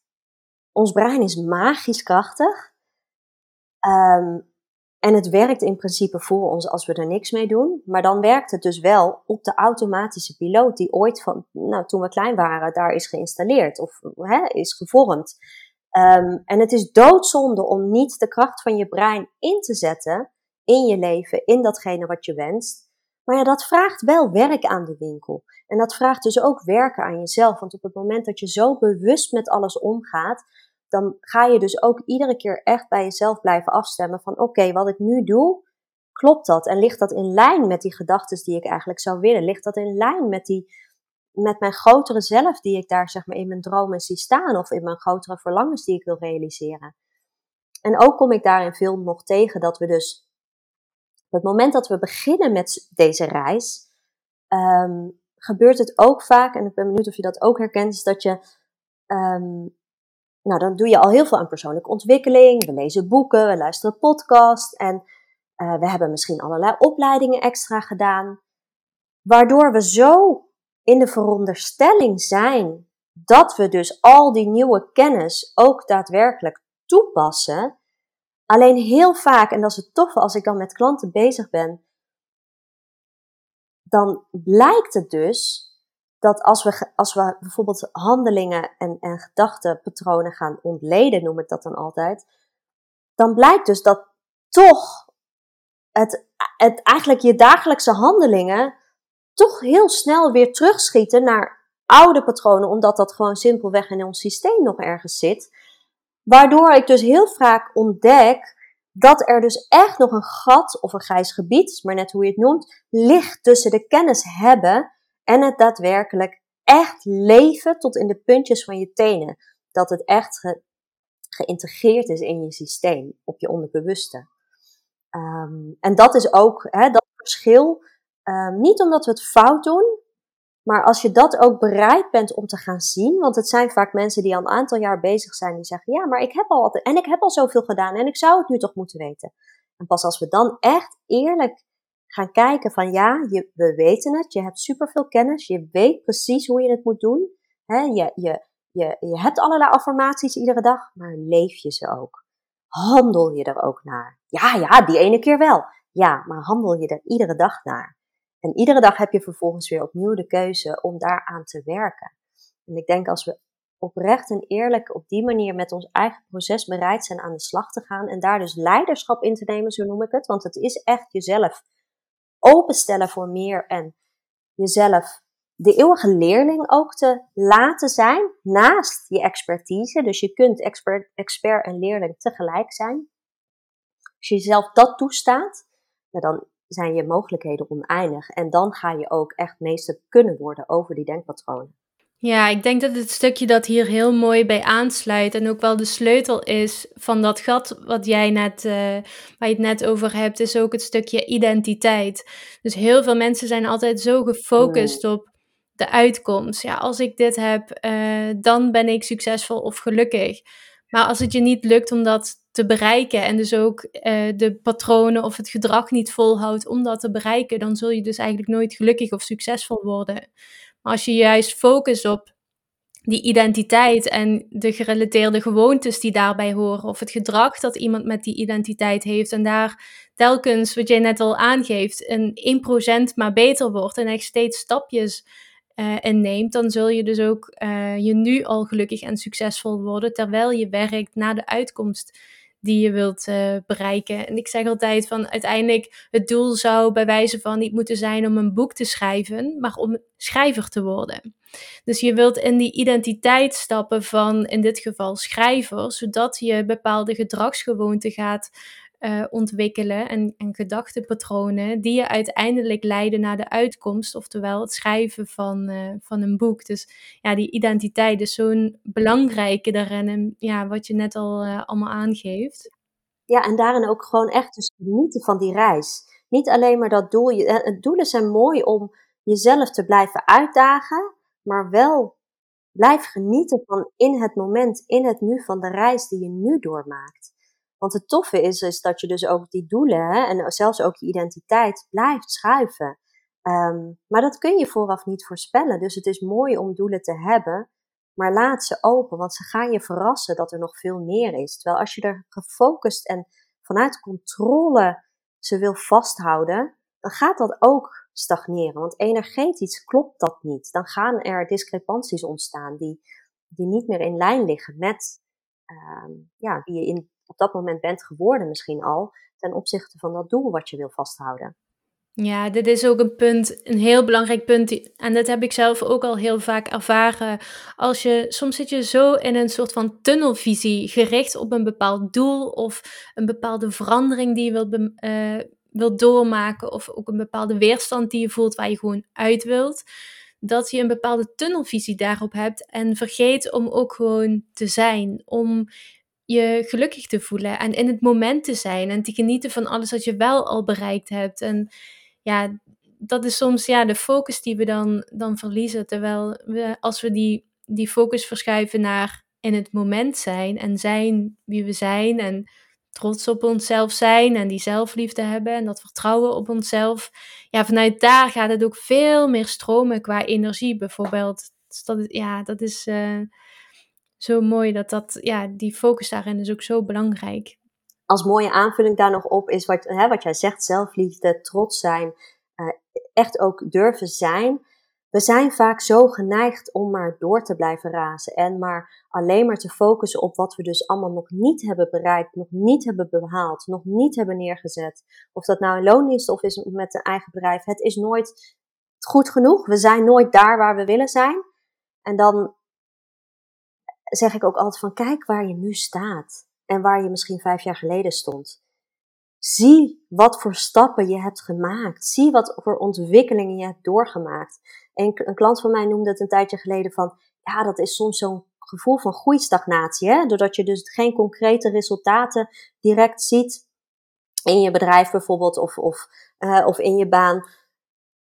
ons brein is magisch krachtig. Um, en het werkt in principe voor ons als we er niks mee doen. Maar dan werkt het dus wel op de automatische piloot die ooit van, nou, toen we klein waren, daar is geïnstalleerd of hè, is gevormd. Um, en het is doodzonde om niet de kracht van je brein in te zetten in je leven, in datgene wat je wenst. Maar ja, dat vraagt wel werk aan de winkel. En dat vraagt dus ook werken aan jezelf. Want op het moment dat je zo bewust met alles omgaat, dan ga je dus ook iedere keer echt bij jezelf blijven afstemmen van oké, wat ik nu doe, klopt dat? En ligt dat in lijn met die gedachten die ik eigenlijk zou willen? Ligt dat in lijn met die met mijn grotere zelf die ik daar zeg maar in mijn dromen zie staan of in mijn grotere verlangens die ik wil realiseren. En ook kom ik daarin veel nog tegen dat we dus het moment dat we beginnen met deze reis, um, gebeurt het ook vaak, en ik ben benieuwd of je dat ook herkent, is dat je, um, nou dan doe je al heel veel aan persoonlijke ontwikkeling, we lezen boeken, we luisteren podcasts en uh, we hebben misschien allerlei opleidingen extra gedaan, waardoor we zo in de veronderstelling zijn dat we dus al die nieuwe kennis ook daadwerkelijk toepassen. Alleen heel vaak, en dat is het toffe als ik dan met klanten bezig ben, dan blijkt het dus dat als we, als we bijvoorbeeld handelingen en, en gedachtenpatronen gaan ontleden, noem ik dat dan altijd, dan blijkt dus dat toch het, het eigenlijk je dagelijkse handelingen toch heel snel weer terugschieten naar oude patronen, omdat dat gewoon simpelweg in ons systeem nog ergens zit. Waardoor ik dus heel vaak ontdek dat er dus echt nog een gat of een grijs gebied, maar net hoe je het noemt, ligt tussen de kennis hebben en het daadwerkelijk echt leven tot in de puntjes van je tenen. Dat het echt geïntegreerd is in je systeem, op je onderbewuste. Ehm, en dat is ook hè, dat verschil. Um, niet omdat we het fout doen, maar als je dat ook bereid bent om te gaan zien, want het zijn vaak mensen die al een aantal jaar bezig zijn, die zeggen: Ja, maar ik heb al wat, en ik heb al zoveel gedaan en ik zou het nu toch moeten weten. En pas als we dan echt eerlijk gaan kijken van ja, je, we weten het, je hebt superveel kennis, je weet precies hoe je het moet doen. Hè, je, je, je, je hebt allerlei affirmaties iedere dag, maar leef je ze ook? Handel je er ook naar? Ja, ja, die ene keer wel. Ja, maar handel je er iedere dag naar? En iedere dag heb je vervolgens weer opnieuw de keuze om daaraan te werken. En ik denk als we oprecht en eerlijk op die manier met ons eigen proces bereid zijn aan de slag te gaan en daar dus leiderschap in te nemen, zo noem ik het, want het is echt jezelf openstellen voor meer en jezelf de eeuwige leerling ook te laten zijn naast je expertise. Dus je kunt expert, expert en leerling tegelijk zijn. Als je jezelf dat toestaat, dan zijn je mogelijkheden oneindig. En dan ga je ook echt meester kunnen worden over die denkpatronen. Ja, ik denk dat het stukje dat hier heel mooi bij aansluit en ook wel de sleutel is van dat gat wat jij net, uh, waar je het net over hebt, is ook het stukje identiteit. Dus heel veel mensen zijn altijd zo gefocust op de uitkomst. Ja, als ik dit heb, uh, dan ben ik succesvol of gelukkig. Maar als het je niet lukt om dat te bereiken en dus ook uh, de patronen of het gedrag niet volhoudt om dat te bereiken, dan zul je dus eigenlijk nooit gelukkig of succesvol worden. Maar als je juist focust op die identiteit en de gerelateerde gewoontes die daarbij horen, of het gedrag dat iemand met die identiteit heeft, en daar telkens, wat jij net al aangeeft, een 1% maar beter wordt en echt steeds stapjes uh, inneemt, dan zul je dus ook uh, je nu al gelukkig en succesvol worden, terwijl je werkt naar de uitkomst die je wilt uh, bereiken. En ik zeg altijd van uiteindelijk het doel zou bij wijze van niet moeten zijn om een boek te schrijven, maar om schrijver te worden. Dus je wilt in die identiteit stappen van in dit geval schrijver, zodat je bepaalde gedragsgewoonten gaat uh, ontwikkelen en, en gedachtepatronen die je uiteindelijk leiden naar de uitkomst, oftewel het schrijven van, uh, van een boek. Dus ja, die identiteit is zo'n belangrijke daarin, en, ja, wat je net al uh, allemaal aangeeft. Ja, en daarin ook gewoon echt dus genieten van die reis. Niet alleen maar dat doel. Doelen zijn mooi om jezelf te blijven uitdagen, maar wel blijf genieten van in het moment, in het nu van de reis die je nu doormaakt. Want het toffe is, is dat je dus ook die doelen hè, en zelfs ook je identiteit blijft schuiven. Um, maar dat kun je vooraf niet voorspellen. Dus het is mooi om doelen te hebben, maar laat ze open, want ze gaan je verrassen dat er nog veel meer is. Terwijl als je er gefocust en vanuit controle ze wil vasthouden, dan gaat dat ook stagneren. Want energetisch klopt dat niet. Dan gaan er discrepanties ontstaan die, die niet meer in lijn liggen met um, ja, wie je in op dat moment bent geworden misschien al, ten opzichte van dat doel wat je wil vasthouden. Ja, dit is ook een punt, een heel belangrijk punt. En dat heb ik zelf ook al heel vaak ervaren. Als je, soms zit je zo in een soort van tunnelvisie, gericht op een bepaald doel of een bepaalde verandering die je wilt, uh, wilt doormaken, of ook een bepaalde weerstand die je voelt waar je gewoon uit wilt. Dat je een bepaalde tunnelvisie daarop hebt en vergeet om ook gewoon te zijn. Om je gelukkig te voelen en in het moment te zijn en te genieten van alles wat je wel al bereikt hebt. En ja, dat is soms ja, de focus die we dan, dan verliezen. Terwijl we, als we die, die focus verschuiven naar in het moment zijn en zijn wie we zijn en trots op onszelf zijn en die zelfliefde hebben en dat vertrouwen op onszelf. Ja, vanuit daar gaat het ook veel meer stromen qua energie bijvoorbeeld. Dus dat, ja, dat is... Uh, zo mooi dat dat, ja, die focus daarin is ook zo belangrijk. Als mooie aanvulling daar nog op is wat, hè, wat jij zegt, zelfliefde, trots zijn, uh, echt ook durven zijn. we zijn vaak zo geneigd om maar door te blijven razen en maar alleen maar te focussen op wat we dus allemaal nog niet hebben bereikt, nog niet hebben behaald, nog niet hebben neergezet. Of dat nou een loondienst of is met een eigen bedrijf. Het is nooit goed genoeg. We zijn nooit daar waar we willen zijn. En dan zeg ik ook altijd van kijk waar je nu staat en waar je misschien vijf jaar geleden stond. Zie wat voor stappen je hebt gemaakt. Zie wat voor ontwikkelingen je hebt doorgemaakt. En een klant van mij noemde het een tijdje geleden van, ja, dat is soms zo'n gevoel van groeistagnatie. Hè? Doordat je dus geen concrete resultaten direct ziet in je bedrijf bijvoorbeeld of, of, uh, of in je baan.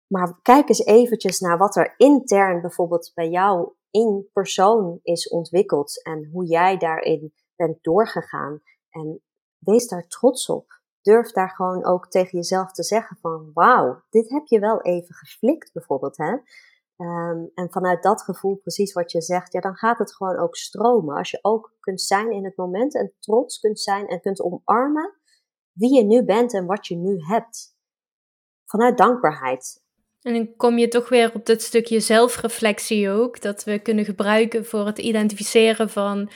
Maar kijk eens eventjes naar wat er intern bijvoorbeeld bij jou in persoon is ontwikkeld en hoe jij daarin bent doorgegaan. En wees daar trots op durf daar gewoon ook tegen jezelf te zeggen van wauw, dit heb je wel even geflikt bijvoorbeeld. Hè? Ehm, en vanuit dat gevoel, precies wat je zegt, ja, dan gaat het gewoon ook stromen. Als je ook kunt zijn in het moment en trots kunt zijn en kunt omarmen wie je nu bent en wat je nu hebt. Vanuit dankbaarheid. En dan kom je toch weer op dat stukje zelfreflectie ook, dat we kunnen gebruiken voor het identificeren van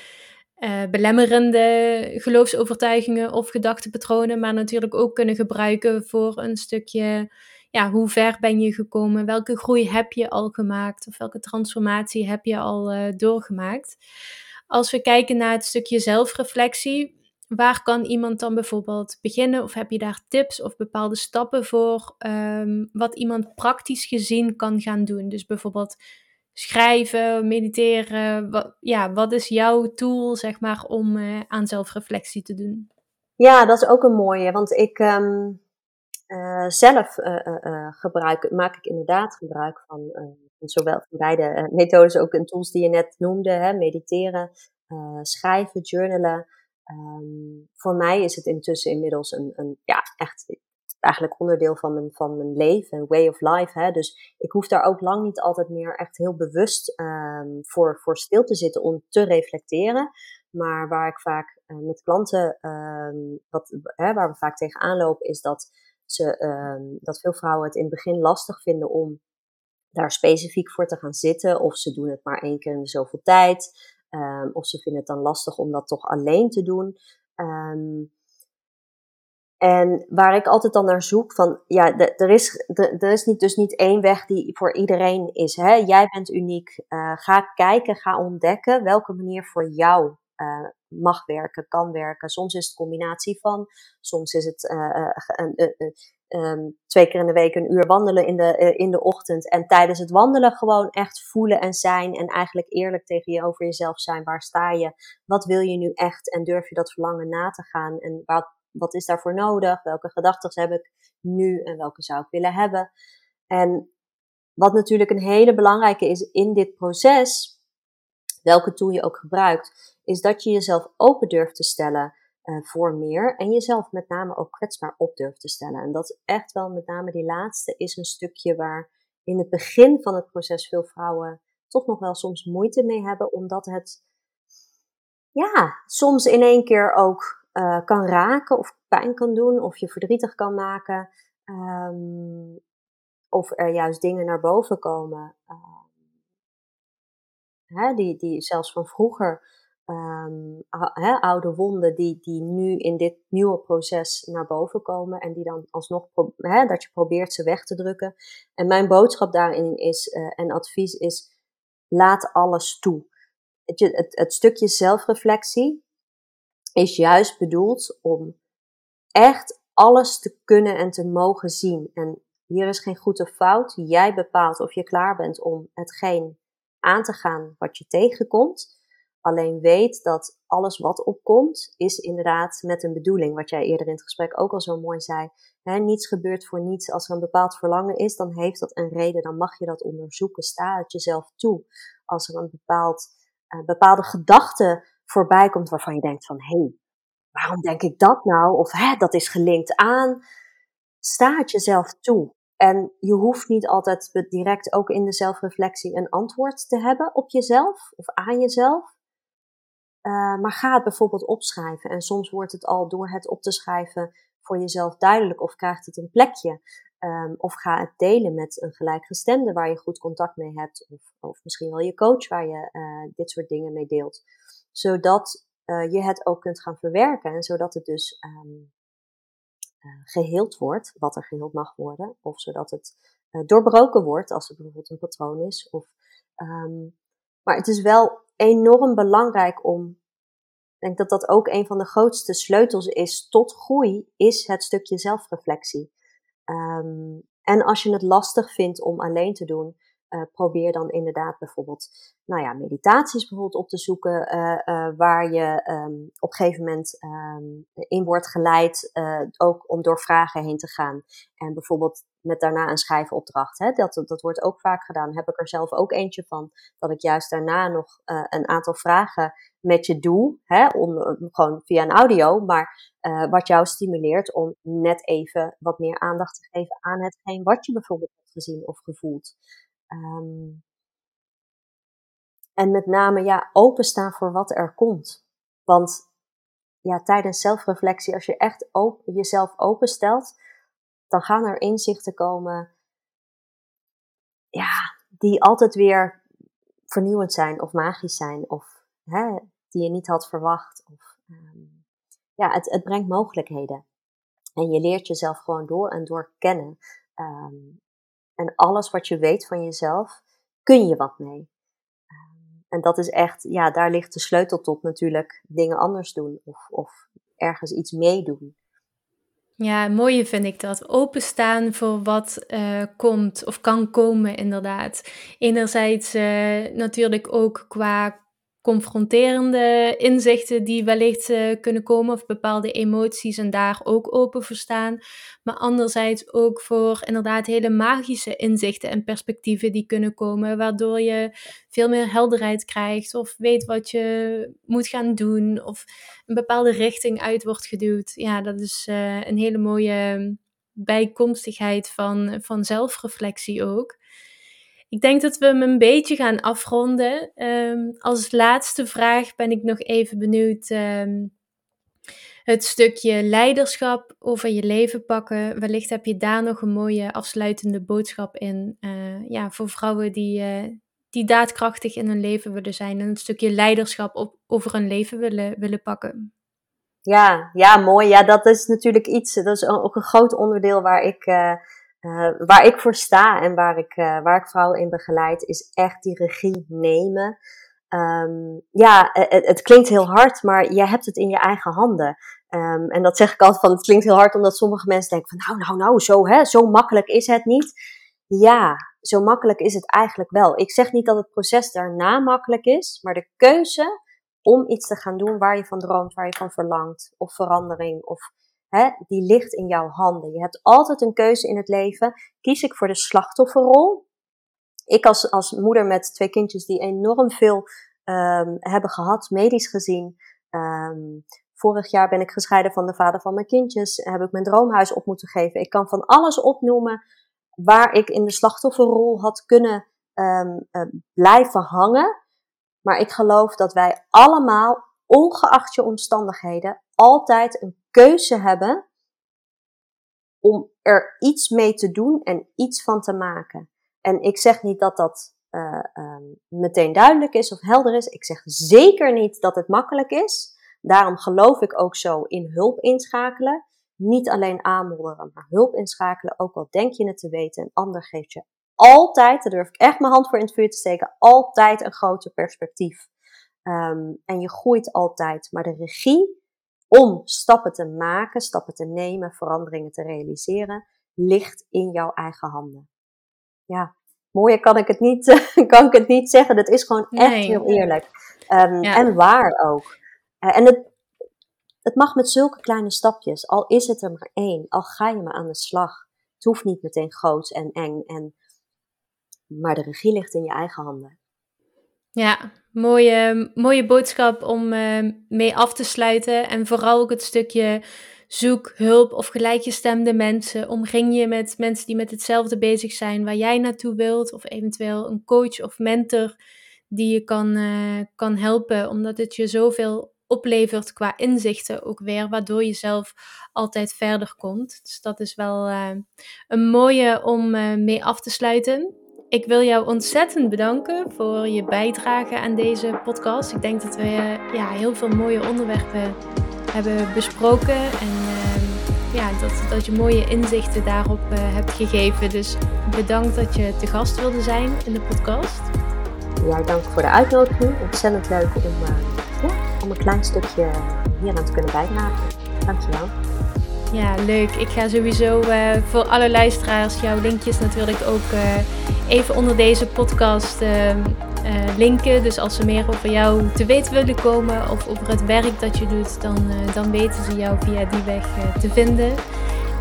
uh, belemmerende geloofsovertuigingen of gedachtepatronen, maar natuurlijk ook kunnen gebruiken voor een stukje, ja, hoe ver ben je gekomen? Welke groei heb je al gemaakt? Of welke transformatie heb je al uh, doorgemaakt? Als we kijken naar het stukje zelfreflectie, waar kan iemand dan bijvoorbeeld beginnen? Of heb je daar tips of bepaalde stappen voor um, wat iemand praktisch gezien kan gaan doen? Dus bijvoorbeeld schrijven, mediteren? Wat, ja, wat is jouw tool, zeg maar, om uh, aan zelfreflectie te doen? Ja, dat is ook een mooie, want ik um, uh, zelf uh, gebruik, maak ik inderdaad gebruik van, zowel van beide methodes, ook en tools die je net noemde, hè, mediteren, schrijven, journalen. Um, voor mij is het intussen inmiddels een, een ja, echt eigenlijk onderdeel van mijn, van mijn leven, een way of life. Hè? Dus ik hoef daar ook lang niet altijd meer echt heel bewust um, voor, voor stil te zitten om te reflecteren. Maar waar ik vaak uh, met klanten, um, wat, hè, waar we vaak tegenaan lopen, is dat, ze, dat veel vrouwen het in het begin lastig vinden om daar specifiek voor te gaan zitten. Of ze doen het maar één keer in zoveel tijd. Of ze vinden het dan lastig om dat toch alleen te doen. Um, en waar ik altijd dan naar zoek van, ja, er is, er is niet, dus niet één weg die voor iedereen is. Hè? Jij bent uniek. Uh, ga kijken, ga ontdekken welke manier voor jou uh, mag werken, kan werken. Soms is het combinatie van, soms is het uh, um, twee keer in de week een uur wandelen in de, in de ochtend. En tijdens het wandelen gewoon echt voelen en zijn. En eigenlijk eerlijk tegen je over jezelf zijn. Waar sta je? Wat wil je nu echt? En durf je dat verlangen na te gaan? En wat, wat is daarvoor nodig? Welke gedachten heb ik nu en welke zou ik willen hebben? En wat natuurlijk een hele belangrijke is in dit proces, welke tool je ook gebruikt, is dat je jezelf open durft te stellen uh, voor meer en jezelf met name ook kwetsbaar op durft te stellen. En dat is echt wel met name die laatste is een stukje waar in het begin van het proces veel vrouwen toch nog wel soms moeite mee hebben, omdat het ja, soms in één keer ook uh, kan raken of pijn kan doen of je verdrietig kan maken. Um, of er juist dingen naar boven komen. Uh, hè, die, die zelfs van vroeger, hè, oude wonden, die, die nu in dit nieuwe proces naar boven komen. En die dan alsnog, hè, dat je probeert ze weg te drukken. En mijn boodschap daarin is, uh, en advies is, laat alles toe. Het, het, het stukje zelfreflectie, is juist bedoeld om echt alles te kunnen en te mogen zien. En hier is geen goed of fout. Jij bepaalt of je klaar bent om hetgeen aan te gaan wat je tegenkomt. Alleen weet dat alles wat opkomt, is inderdaad met een bedoeling. Wat jij eerder in het gesprek ook al zo mooi zei. Niets gebeurt voor niets. Als er een bepaald verlangen is, dan heeft dat een reden. Dan mag je dat onderzoeken. Sta het jezelf toe. Als er een bepaald, uh, bepaalde gedachte voorbij komt waarvan je denkt van, hé, hey, waarom denk ik dat nou? Of hè, dat is gelinkt aan. Sta het jezelf toe. En je hoeft niet altijd direct ook in de zelfreflectie een antwoord te hebben op jezelf of aan jezelf. Uh, maar ga het bijvoorbeeld opschrijven. En soms wordt het al door het op te schrijven voor jezelf duidelijk of krijgt het een plekje. Ehm, of ga het delen met een gelijkgestemde waar je goed contact mee hebt. Of, of misschien wel je coach waar je uh, dit soort dingen mee deelt. Zodat uh, je het ook kunt gaan verwerken. En zodat het dus uh, geheeld wordt, wat er geheeld mag worden. Of zodat het doorbroken wordt als het bijvoorbeeld een patroon is. Of, um, maar het is wel enorm belangrijk om ik denk dat dat ook een van de grootste sleutels is tot groei, is het stukje zelfreflectie. Um, en als je het lastig vindt om alleen te doen, uh, probeer dan inderdaad bijvoorbeeld, nou ja, meditaties bijvoorbeeld op te zoeken, uh, uh, waar je um, op een gegeven moment um, in wordt geleid, ook om door vragen heen te gaan. En bijvoorbeeld met daarna een schrijfopdracht. Hè? Dat, dat wordt ook vaak gedaan. Heb ik er zelf ook eentje van, dat ik juist daarna nog een aantal vragen met je doe, hè? Om, gewoon via een audio, maar wat jou stimuleert om net even wat meer aandacht te geven aan hetgeen wat je bijvoorbeeld hebt gezien of gevoeld. Um, en met name ja, openstaan voor wat er komt. Want ja, tijdens zelfreflectie, als je echt jezelf openstelt, dan gaan er inzichten komen ja, die altijd weer vernieuwend zijn of magisch zijn of hè, die je niet had verwacht. Of, um, ja, het, het brengt mogelijkheden. En je leert jezelf gewoon door en door kennen. Um, en alles wat je weet van jezelf, kun je wat mee. Ehm, en dat is echt, ja, daar ligt de sleutel tot natuurlijk dingen anders doen of, of ergens iets meedoen. Ja, mooie vind ik dat. Openstaan voor wat uh, komt of kan komen, inderdaad. Enerzijds uh, natuurlijk ook qua confronterende inzichten die wellicht uh, kunnen komen of bepaalde emoties en daar ook open voor staan. Maar anderzijds ook voor inderdaad hele magische inzichten en perspectieven die kunnen komen, waardoor je veel meer helderheid krijgt of weet wat je moet gaan doen of een bepaalde richting uit wordt geduwd. Ja, dat is uh, een hele mooie bijkomstigheid van, van zelfreflectie ook. Ik denk dat we hem een beetje gaan afronden. Um, als laatste vraag ben ik nog even benieuwd. Um, het stukje leiderschap over je leven pakken. Wellicht heb je daar nog een mooie afsluitende boodschap in. Uh, ja, voor vrouwen die, uh, die daadkrachtig in hun leven willen zijn. En een stukje leiderschap op, over hun leven willen, willen pakken. Ja, ja, mooi. Ja, dat is natuurlijk iets. Dat is ook een groot onderdeel waar ik. Uh uh, waar ik voor sta en waar ik, uh, waar ik vrouwen in begeleid, is echt die regie nemen. Um, ja, het, het, klinkt heel hard, maar je hebt het in je eigen handen. Um, en dat zeg ik altijd van, het klinkt heel hard omdat sommige mensen denken van, nou, nou, nou, zo, hè, zo makkelijk is het niet. Ja, zo makkelijk is het eigenlijk wel. Ik zeg niet dat het proces daarna makkelijk is, maar de keuze om iets te gaan doen waar je van droomt, waar je van verlangt, of verandering, of hè, die ligt in jouw handen. Je hebt altijd een keuze in het leven. Kies ik voor de slachtofferrol? Ik als, als moeder met twee kindjes die enorm veel um, hebben gehad, medisch gezien. Um, vorig jaar ben ik gescheiden van de vader van mijn kindjes. Heb ik mijn droomhuis op moeten geven. Ik kan van alles opnoemen waar ik in de slachtofferrol had kunnen um, uh, blijven hangen. Maar ik geloof dat wij allemaal, ongeacht je omstandigheden, altijd een keuze hebben om er iets mee te doen en iets van te maken. En ik zeg niet dat dat uh, um, meteen duidelijk is of helder is. Ik zeg zeker niet dat het makkelijk is. Daarom geloof ik ook zo in hulp inschakelen. Niet alleen aanmodderen, maar hulp inschakelen. Ook al denk je het te weten, een ander geeft je altijd, daar durf ik echt mijn hand voor in het vuur te steken, altijd een groter perspectief. Um, en je groeit altijd. Maar de regie om stappen te maken, stappen te nemen, veranderingen te realiseren, ligt in jouw eigen handen. Ja, mooier kan ik het niet, kan ik het niet zeggen. Dat is gewoon echt heel eerlijk. Um, ja. En waar ook. Uh, en het, het mag met zulke kleine stapjes, al is het er maar één, al ga je maar aan de slag. Het hoeft niet meteen groot en eng, en, maar de regie ligt in je eigen handen. Ja, mooie, mooie boodschap om uh, mee af te sluiten. En vooral ook het stukje zoek hulp of gelijkgestemde mensen. Omring je met mensen die met hetzelfde bezig zijn waar jij naartoe wilt. Of eventueel een coach of mentor die je kan, uh, kan helpen. Omdat het je zoveel oplevert qua inzichten ook weer, waardoor je zelf altijd verder komt. Dus dat is wel uh, een mooie om uh, mee af te sluiten. Ik wil jou ontzettend bedanken voor je bijdrage aan deze podcast. Ik denk dat we uh, ja, heel veel mooie onderwerpen hebben besproken en ja, dat, dat je mooie inzichten daarop hebt gegeven. Dus bedankt dat je te gast wilde zijn in de podcast. Jij dank voor de uitnodiging. Ontzettend leuk om, ja, om een klein stukje hier aan te kunnen bijdragen. Dankjewel. Ja, leuk. Ik ga sowieso uh, voor alle luisteraars jouw linkjes natuurlijk ook uh, even onder deze podcast uh, linken. Dus als ze meer over jou te weten willen komen of over het werk dat je doet, dan, dan weten ze jou via die weg te vinden.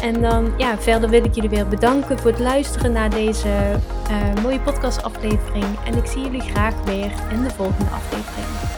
En dan, ja, verder wil ik jullie weer bedanken voor het luisteren naar deze mooie podcastaflevering. En ik zie jullie graag weer in de volgende aflevering.